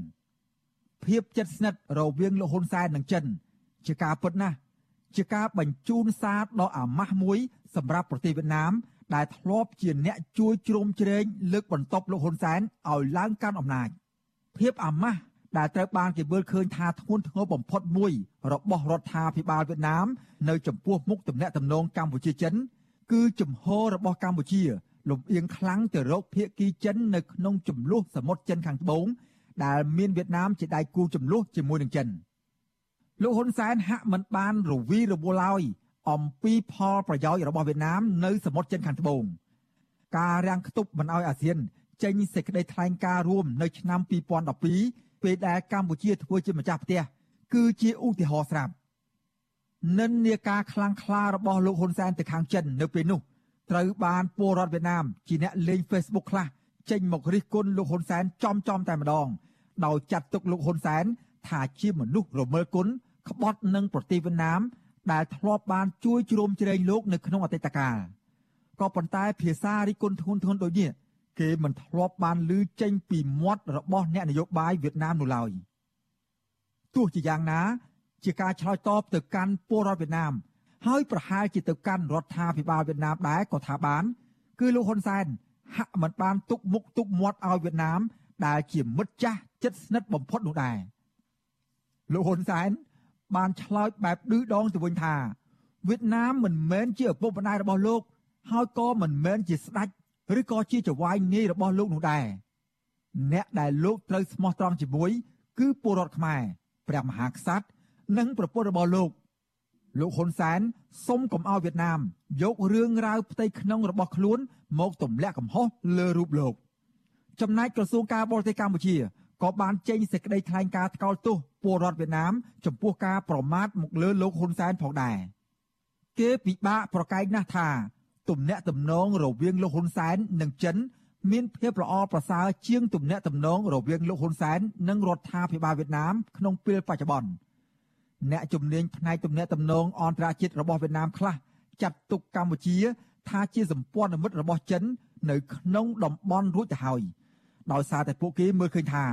ភាពជិតស្និទ្ធរវាងលោកហ៊ុនសែននិងចិន ជាការពិតណាស់ជាការបញ្ជូនសារដ៏អាម៉ាស់មួយសម្រាប់ប្រទេសវៀតណាម ដែលធ្លាប់ជាអ្នកជួយជ្រោមជ្រែងលើកបន្ទប់លោកហ៊ុនសែនឲ្យឡើងកាន់អំណាចភាពអាម៉ាស់ដែលត្រូវបានគេមើលឃើញថាធ្ងន់ធ្ងរបំផុតមួយ របស់រដ្ឋាភិបាលវៀតណាម នៅចំពោះមុខទំនាក់ទំនងកម្ពុជាចិន គឺជំហររបស់កម្ពុជា លំអៀងខ្លាំងទៅរកភៀកគីចិននៅក្នុងចំនួនសមុទ្រចិនខាងត្បូងដែលមានវៀតណាមជាដៃគូចំនួនជាមួយនឹងចិនលោកហ៊ុនសែនហាក់មិនបានរវីរវល់ឡើយអំពីផលប្រយោជន៍របស់វៀតណាមនៅសមុទ្រចិនខាងត្បូងការរាំងខ្ទប់មិនឲ្យអាស៊ាន ចេញសេចក្តីថ្លែងការណ៍រួមនៅឆ្នាំ2012ពេលដែលកម្ពុជាធ្វើជាម្ចាស់ផ្ទះគឺជាឧទាហរណ៍ស្រាប់និន្នាការខ្លាំងក្លារបស់លោកហ៊ុនសែនទៅខាងចិននៅពេលនោះ ត្រូវបានពលរដ្ឋវៀតណាមជាអ្នកលេង Facebook ខ្លះចេញមករិះគន់លោកហ៊ុនសែនចំចំតែម្ដង ដោយចាត់ទុកលោកហ៊ុនសែនថាជាមនុស្សរមើលគុណក្បត់នឹងប្រទេសវៀតណាម ដែលធ្លាប់បានជួយជ្រោមជ្រែងលោកនៅក្នុងអតីតកាលក៏ប៉ុន្តែភាសារិះគន់ធ្ងន់ធ្ងរដូចនេះគេមិនធ្លាប់បានឮចេញពីមាត់របស់អ្នកនយោបាយវៀតណាមនោះឡើយទោះជាយ៉ាងណា ជាការឆ្លើយតបទៅកាន់ពលរដ្ឋវៀតណាម ហើយប្រហែលជាទៅកាន់រដ្ឋាភិបាលវៀតណាមដែរក៏ថាបាន គឺលោកហ៊ុនសែនហាក់មិនបានទុកមុខទុកមាត់ឲ្យវៀតណាម ដែលជាមិត្តចាស់ជិតស្និទ្ធបំផុតនោះដែរលោកហ៊ុនសែនបានឆ្លើយបែបឌឺដងទៅវិញថាវៀតណាមមិនមែនជាឪពុកម្ដាយរបស់លោក ហើយក៏មិនមែនជាស្ដេចឬក៏ជាចៅហ្វាយនាយរបស់លោកនោះដែរអ្នកដែលលោកត្រូវស្មោះត្រង់ជាមួយ គឺពលរដ្ឋខ្មែរព្រះមហាក្សត្រនិងប្រពន្ធរបស់លោក លោកហ៊ុនសែនសុំកុំឲ្យវៀតណាម យករឿងរ៉ាវផ្ទៃក្នុងរបស់ខ្លួន មកទម្លាក់កំហុសលើរូបលោក ចំណែកក្រសួងការបរទេសកម្ពុជាក៏បានចេញសេចក្តីថ្លែងការណ៍ថ្កោលទោសពលរដ្ឋវៀតណាម ចំពោះការប្រមាថមកលើលោកហ៊ុនសែនផងដែរគេពិបាកប្រកែកណាស់ថាទំនាក់ទំនងរវាងលោកហ៊ុនសែននិងចិន មានភាពល្អប្រសើរជាងទំនាក់ទំនងរវាងលោកហ៊ុនសែននិងរដ្ឋាភិបាលវៀតណាមក្នុងពេលបច្ចុប្បន្ន អ្នកជំនាញផ្នែកទំនាក់ទំនងអន្តរជាតិរបស់វៀតណាមខ្លះចាត់ទុកកម្ពុជា ថាជាសម្ព័ន្ធមិត្តរបស់ចិន នៅក្នុងតំបន់រួចទៅហើយដោយសារតែពួកគេមើលឃើញថា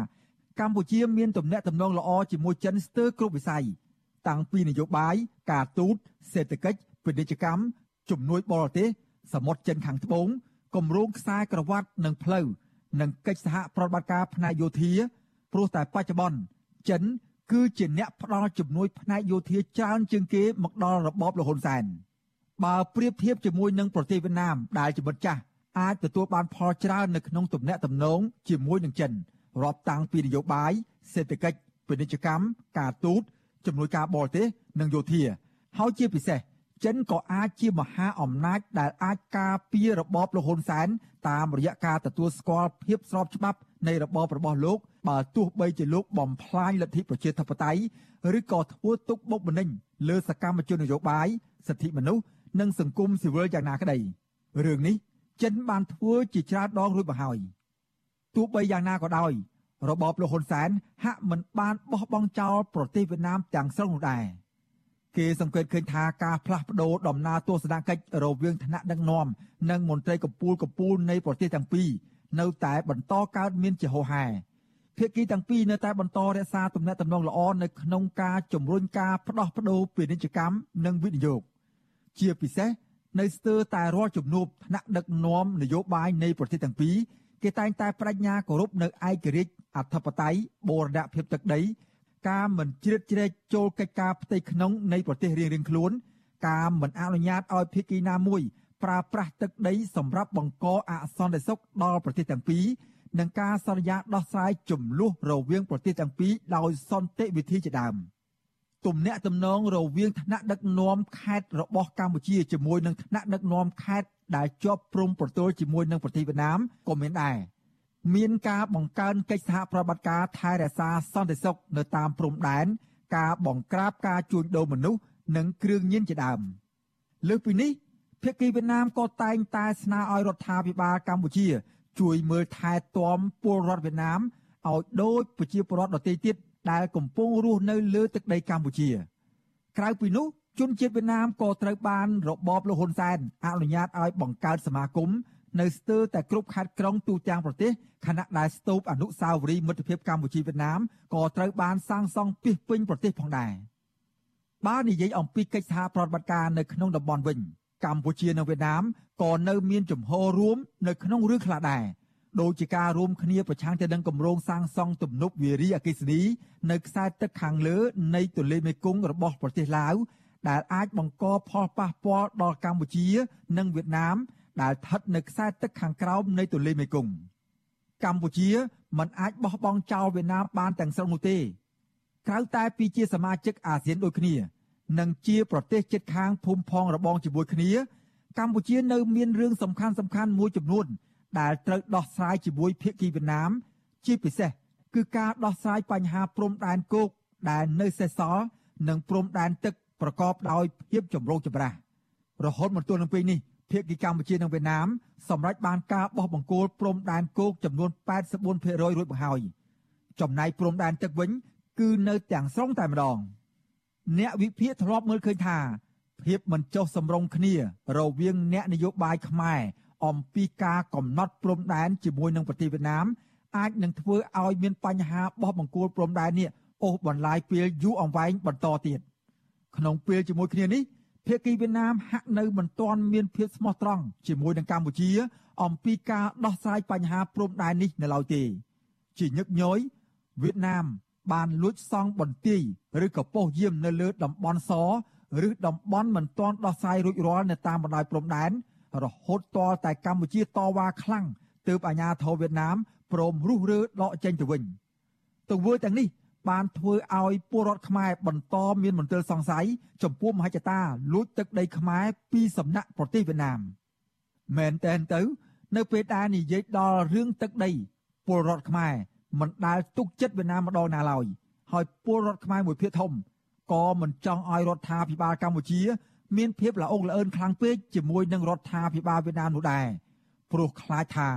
កម្ពុជាមានទំនាក់ទំនងល្អជាមួយចិនស្ទើរគ្រប់វិស័យតាំងពីនយោបាយការទូតសេដ្ឋកិច្ចពាណិជ្ជកម្មជំនួយបរទេសសមុទ្រចិនខាងត្បូងគម្រោងខ្សែក្រវ៉ាត់និងផ្លូវនិងកិច្ចសហប្រតិបត្តិការផ្នែកយោធាព្រោះតែបច្ចុប្បន្នចិន គឺជាអ្នកផ្ដល់ជំនួយផ្នែកយោធាច្រើនជាងគេមកដល់របបលហ៊ុនសែនបើប្រៀបធៀបជាមួយនឹងប្រទេសវៀតណាមដែលជាមិត្តចាស់អាចទទួលបានផលច្រើននៅក្នុងទំនាក់ទំនងជាមួយនឹងចិនរាប់តាំងពីនយោបាយសេដ្ឋកិច្ចពាណិជ្ជកម្មការទូតជំនួយការបរទេសនិងយោធាហើយជាពិសេសចិនក៏អាចជាមហាអំណាចដែលអាចការពាររបបលហ៊ុនសែនតាមរយៈការទទួលស្គាល់ភាពស្របច្បាប់នៃរបបរបស់លោក បើទោះបីជាលោកបំផ្លាញលទ្ធិប្រជាធិបតេយ្យឬក៏ធ្វើទុកបុកម្នេញលើសកម្មជននយោបាយសិទ្ធិមនុស្សនិងសង្គមស៊ីវិលយ៉ាងណាក្តីរឿងនេះចិនបានធ្វើជាច្រើនដងរួចមកហើយទោះបីយ៉ាងណាក៏ដោយរបបលោកហ៊ុនសែនហាក់មិនបានបោះបង់ចោលប្រទេសវៀតណាមទាំងស្រុងនោះដែរគេសង្កេតឃើញថាការផ្លាស់ប្ដូរដំណើរទស្សនកិច្ចរវាងថ្នាក់ដឹកនាំនិងមន្ត្រីកម្ពុជាកម្ពុជានៃប្រទេសទាំងពីរនៅតែបន្តកើតមានជាហូរហែ ភាគីទាំងពីរនៅតែបន្តរក្សាទំនាក់ទំនងល្អនៅក្នុងការជំរុញការផ្ដោះប្ដូរពាណិជ្ជកម្មនិងវិនិយោគជាពិសេសនៅស្ទើរតែរាល់ជំនួបថ្នាក់ដឹកនាំនយោបាយនៃប្រទេសទាំងពីរគេតែងតែបដិញ្ញាគោរពនៅឯករាជ្យអធិបតេយ្យបូរណភាពទឹកដី ការមិនជ្រៀតជ្រែកចូលកិច្ចការផ្ទៃក្នុងនៃប្រទេសរៀងៗខ្លួន ការមិនអនុញ្ញាតឲ្យភាគីណាមួយប្រើប្រាស់ទឹកដីសម្រាប់បង្កអសន្តិសុខដល់ប្រទេសទាំងពីរ និងការសន្យាដោះស្រាយចំនួនរវាងប្រទេសទាំងពីរដោយសន្តិវិធីជាដើមទំនាក់ទំនងរវាងថ្នាក់ដឹកនាំខេត្តរបស់កម្ពុជាជាមួយនឹងថ្នាក់ដឹកនាំខេត្តដែលជាប់ព្រំប្រទល់ជាមួយនឹងប្រទេសវៀតណាមក៏មានដែរមានការបង្កើនកិច្ចសហប្រតិបត្តិការថែរក្សាសន្តិសុខនៅតាមព្រំដែនការបង្ក្រាបការជួញដូរមនុស្សនិងគ្រឿងញៀនជាដើមលើសពីនេះភាគីវៀតណាមក៏តែងតែស្នើឲ្យរដ្ឋាភិបាលកម្ពុជា ជួយមើលថែទាំពលរដ្ឋវៀតណាមឲ្យដូចប្រជាពលរដ្ឋដទៃទៀតដែលកំពុងរស់នៅលើទឹកដីកម្ពុជា ក្រៅពីនោះជនជាតិវៀតណាមក៏ត្រូវបានរបបលោកហ៊ុនសែនអនុញ្ញាតឲ្យបង្កើតសមាគមនៅស្ទើរតែគ្រប់ខេត្តក្រុងទូទាំងប្រទេសខណៈដែលស្ទូបអនុស្សាវរីយ៍មិត្តភាពកម្ពុជាវៀតណាមក៏ត្រូវបានសាងសង់ពីពេញប្រទេសផងដែរបើនិយាយអំពីកិច្ចសហប្រតិបត្តិការនៅក្នុងតំបន់វិញ កម្ពុជានិងវៀតណាមក៏នៅមានជំហររួមនៅក្នុងរឿងខ្លះដែរដោយជាការរួមគ្នាប្រឆាំងទៅនឹងគម្រោងសាងសង់ទំនប់វារីអគ្គិសនីនៅខ្សែទឹកខាងលើនៃទន្លេមេគង្គរបស់ប្រទេសឡាវដែលអាចបង្កផលប៉ះពាល់ដល់កម្ពុជា និងវៀតណាមដែលស្ថិតនៅខ្សែទឹកខាងក្រោមនៃទន្លេមេគង្គកម្ពុជាមិនអាចបោះបង់ចោលវៀតណាមបានទាំងស្រុងនោះទេក្រៅតែពីជាសមាជិកអាស៊ានដូចគ្នា និងជាប្រទេសជិតខាងភូមិផងរបងជាមួយគ្នា កម្ពុជានៅមានរឿងសំខាន់សំខាន់មួយចំនួន ដែលត្រូវដោះស្រាយជាមួយភាគីវៀតណាម ជាពិសេសគឺការដោះស្រាយបញ្ហាព្រំដែនគោកដែលនៅសេសសល់និងព្រំដែនទឹកប្រកបដោយភាពចម្រូងចម្រាសរហូតមកទល់នឹងពេលនេះភាគីកម្ពុជានិងវៀតណាមសម្រេចបានការបោះបង្គោលព្រំដែនគោកចំនួន84%រួចមកហើយចំណែកព្រំដែនទឹកវិញ គឺនៅទាំងស្រុងតែម្ដង អ្នកវិភាគធ្លាប់មើលឃើញថាភាពមិនចុះសម្រុងគ្នា រវាងអ្នកនយោបាយខ្មែរអំពីការកំណត់ព្រំដែនជាមួយនឹងប្រទេសវៀតណាមអាចនឹងធ្វើឲ្យមានបញ្ហាបោះបង្គោលព្រំដែននេះអូសបន្លាយពេលយូរអង្វែងបន្តទៀតក្នុងពេលជាមួយគ្នានេះភាគីវៀតណាមហាក់នៅមិនទាន់មានភាពស្មោះត្រង់ជាមួយនឹងកម្ពុជា អំពីការដោះស្រាយបញ្ហាព្រំដែននេះនៅឡើយទេ ជាញឹកញយវៀតណាម បានលួចសង់បន្ទាយឬក៏ប៉ុស្តិ៍យាមនៅលើតំបន់សឬតំបន់មិនទាន់ដោះស្រាយរួចរាល់នៅតាមបណ្ដោយព្រំដែនរហូតទាល់តែកម្ពុជាតវ៉ាខ្លាំងទើបអាញាធរវៀតណាមព្រមរុះរើដកចេញទៅវិញទង្វើទាំងនេះបានធ្វើឲ្យពលរដ្ឋខ្មែរបន្តមានមន្ទិលសង្ស័យចំពោះមហិច្ឆតាលួចទឹកដីខ្មែរពីសំណាក់ប្រទេសវៀតណាមមែនតែនទៅ នៅពេលដែលនិយាយដល់រឿងទឹកដីពលរដ្ឋខ្មែរ មិនដែលទុកចិត្តវៀតណាមម្ដងណាឡើយហើយពលរដ្ឋខ្មែរមួយភាគធំក៏មិនចង់ឲ្យរដ្ឋាភិបាលកម្ពុជា មានភាពល្អអង្អើនខ្លាំងពេកជាមួយនឹងរដ្ឋាភិបាលវៀតណាមនោះដែរព្រោះខ្លាចថា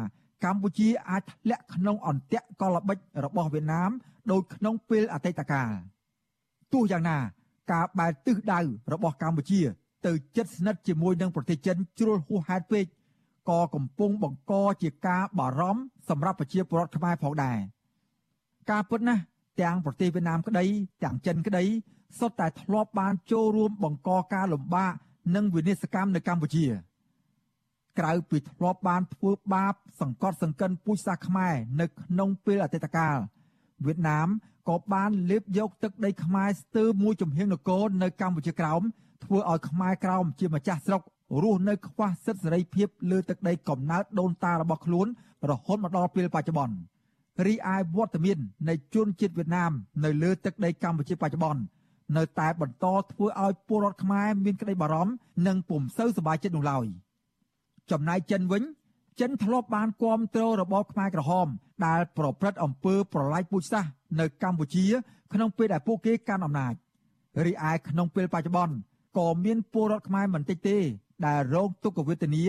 កម្ពុជាអាចធ្លាក់ក្នុងអន្ទាក់កលល្បិចរបស់វៀតណាមដូចក្នុងពេលអតីតកាលទោះយ៉ាងណាការបែរទិសដៅរបស់កម្ពុជា ទៅជិតស្និទ្ធជាមួយនឹងប្រទេសចិនជ្រុលហួសហេតុពេកក៏កំពុងបង្កជាការបារម្ភសម្រាប់ប្រជាពលរដ្ឋខ្មែរផងដែរ ការពិតណាស់ទាំងប្រទេសវៀតណាមក្តីទាំងចិនក្តីសុទ្ធតែធ្លាប់បានចូលរួមបង្កការលំបាកនិងវិនិស្សកម្មនៅកម្ពុជា ក្រៅពីធ្លាប់បានធ្វើបាប សង្កត់សង្កិនពូជសាសន៍ខ្មែរនៅក្នុងពេលអតីតកាលវៀតណាមក៏បានលេបយកទឹកដីខ្មែរស្ទើរមួយចំហៀងនគរនៅកម្ពុជាក្រោមធ្វើឲ្យខ្មែរក្រោមជាម្ចាស់ស្រុករស់នៅខ្វះសិទ្ធិសេរីភាពលើទឹកដីកំណើតដូនតារបស់ខ្លួនរហូតមកដល់ពេលបច្ចុប្បន្ន រីឯវត្តមាននៃជនជាតិវៀតណាមនៅលើទឹកដីកម្ពុជាបច្ចុប្បន្ននៅតែបន្តធ្វើឲ្យពលរដ្ឋខ្មែរមានក្តីបារម្ភនិងពុំសូវសប្បាយចិត្តនោះឡើយចំណែកចិនវិញចិនធ្លាប់បានគាំទ្ររបបខ្មែរក្រហម ដែលប្រព្រឹត្តអំពើប្រល័យពូជសាសន៍នៅកម្ពុជា ក្នុងពេលដែលពួកគេកាន់អំណាចរីឯក្នុងពេលបច្ចុប្បន្នក៏មានពលរដ្ឋខ្មែរមិនតិចទេ ដែលរងទុក្ខវេទនា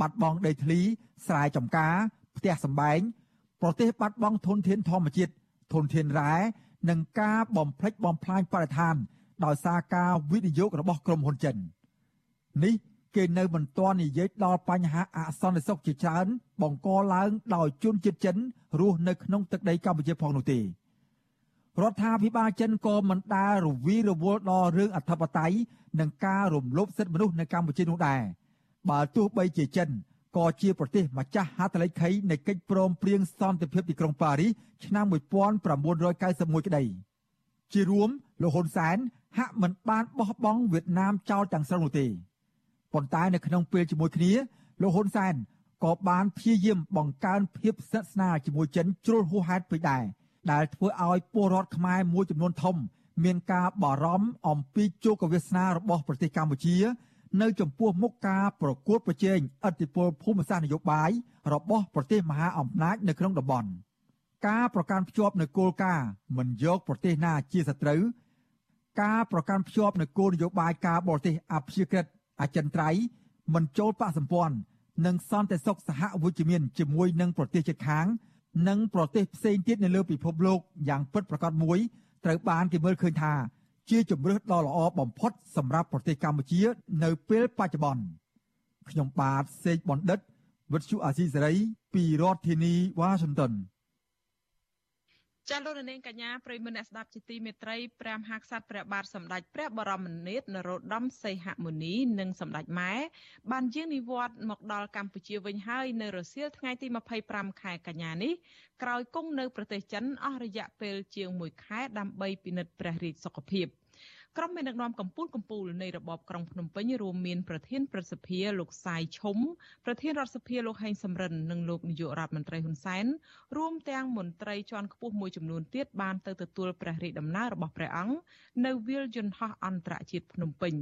បាត់បង់ដីធ្លីស្រែចម្ការ ផ្ទះសម្បែង ប្រទេសបាត់បង់ធនធានធម្មជាតិធនធានរ៉ែនិងការបំផ្លិចបំផ្លាញបរិស្ថាន ដោយសារការវិនិយោគរបស់ក្រុមហ៊ុនចិននេះគេនៅមិនទាន់និយាយដល់បញ្ហាអសន្តិសុខជាច្រើនបង្កឡើងដោយជនជាតិចិនរស់នៅក្នុងទឹកដីកម្ពុជាផងនោះទេរដ្ឋាភិបាលចិនក៏មិនដែលរវីរវល់ដល់រឿងអធិបតេយ្យនិងការរំលោភសិទ្ធិមនុស្សនៅកម្ពុជានោះដែរបើទោះបីជាចិន ក៏ជាប្រទេសម្ចាស់ហត្ថលេខីនៃកិច្ចព្រមព្រៀងសន្តិភាពទីក្រុងប៉ារីសឆ្នាំ1991ក្តីជារួមលោកហ៊ុនសែនហាក់មិនបានបោះបង់វៀតណាមចោលទាំងស្រុងនោះទេប៉ុន្តែនៅក្នុងពេលជាមួយគ្នាលោកហ៊ុនសែនក៏បានព្យាយាមបង្កើនភាពស្និទ្ធស្នាលជាមួយចិនជ្រុលហួសហេតុពេកដែរដែលធ្វើឲ្យពលរដ្ឋខ្មែរមួយចំនួនធំ មានការបារម្ភអំពីជោគវាសនារបស់ប្រទេសកម្ពុជា នៅចំពោះមុខការប្រកួតប្រជែងឥទ្ធិពលភូមិសាស្ត្រនយោបាយរបស់ប្រទេសមហាអំណាចនៅក្នុងតំបន់ការប្រកាន់ភ្ជាប់នៅគោលការណ៍មិនយកប្រទេសណាជាសត្រូវការប្រកាន់ភ្ជាប់នៅគោលនយោបាយការបរទេសអព្យាក្រឹតអចិន្ត្រៃយ៍មិនចូលបកសម្ព័ន្ធនិងសន្តិសុខសហវិជ្ជមានជាមួយនឹងប្រទេសជិតខាង និងប្រទេសផ្សេងទៀតនៅលើពិភពលោកយ៉ាងពិតប្រាកដមួយត្រូវបានគេមើលឃើញថា ជាជំរើសដ៏ល្អបំផុតសម្រាប់ប្រទេសកម្ពុជា នៅពេលបច្ចុប្បន្នខ្ញុំបាទសេកបណ្ឌិតវិទ្យុអាស៊ីសេរីពីរដ្ឋធានីវ៉ាស៊ីនតោន ចាលោកនាងកញ្ញាប្រិមនៈស្ដាប់ជាទីមេត្រីព្រះមហាក្សត្រព្រះបាទសម្ដេចព្រះបរមនាថនរោត្តមសីហមុនីនិងសម្ដេចម៉ែបានយាងនិវត្តន៍មកដល់កម្ពុជាវិញហើយនៅរសៀលថ្ងៃទី25ខែកញ្ញានេះក្រោយគង់នៅប្រទេសចិនអស់រយៈពេលជាង1ខែដើម្បីពិនិត្យព្រះរាជសុខភាព។ ក្រុមមេដឹកនាំកម្ពុជាកម្ពុជានៃរបបក្រុងភ្នំពេញរួមមានប្រធានប្រសិទ្ធិលោកសាយឈុំប្រធានរដ្ឋសភាលោកហេងសំរិននិងលោកនាយករដ្ឋមន្ត្រីហ៊ុនសែនរួមទាំងមន្ត្រីជាន់ខ្ពស់មួយចំនួនទៀតបានទៅទទួលព្រះរាជដំណើររបស់ព្រះអង្គនៅវាលយន្តហោះអន្តរជាតិភ្នំពេញ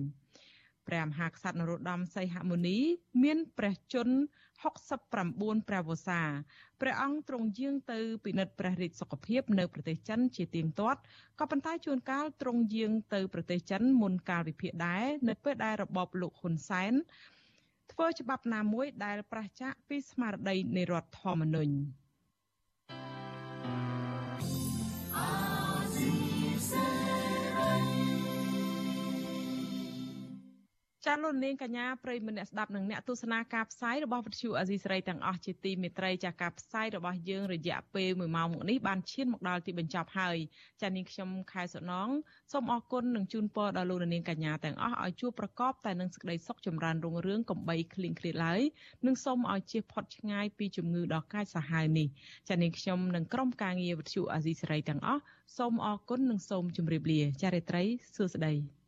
ព្រះមហាក្សត្រនរោត្តមសីហមុនី មានព្រះជន្ម 69ព្រះវស្សាព្រះអង្គទ្រង់យាងទៅពិនិត្យព្រះរាជសុខភាពនៅប្រទេសចិនជាទៀងទាត់ក៏ប៉ុន្តែជួនកាលទ្រង់យាងទៅប្រទេសចិនមុនកាលវិភាគដែរនៅពេលដែលរបបលោកហ៊ុនសែនធ្វើច្បាប់ណាមួយដែលប្រឆាចពីស្មារតីនៃរដ្ឋធម្មនុញ្ញ ចាលោកនាងកញ្ញាប្រិយមិត្តអ្នកស្ដាប់និងអ្នកទស្សនាការផ្សាយរបស់វិទ្យុអាស៊ីសេរីទាំងអស់ជាទីមេត្រីចាការផ្សាយរបស់យើងរយៈពេល1ម៉ោងមកនេះបានឈានមកដល់ទីបញ្ចប់ហើយចានាងខ្ញុំខែសុណងសូមអរគុណនិងជូនពរដល់លោកនាងកញ្ញាទាំងអស់ឲ្យជួបប្រកបតែនឹងសេចក្តីសុខចម្រើនរុងរឿងកំបីគ្លៀងគ្លាតឡើយនិងសូមឲ្យជៀសផុតឆ្ងាយពីជំងឺដ៏កាចសាហាវនេះចានាងខ្ញុំនិងក្រុមការងារវិទ្យុអាស៊ីសេរីទាំងអស់សូមអរគុណនិងសូមជម្រាបលាចារិត្រីសួស្តី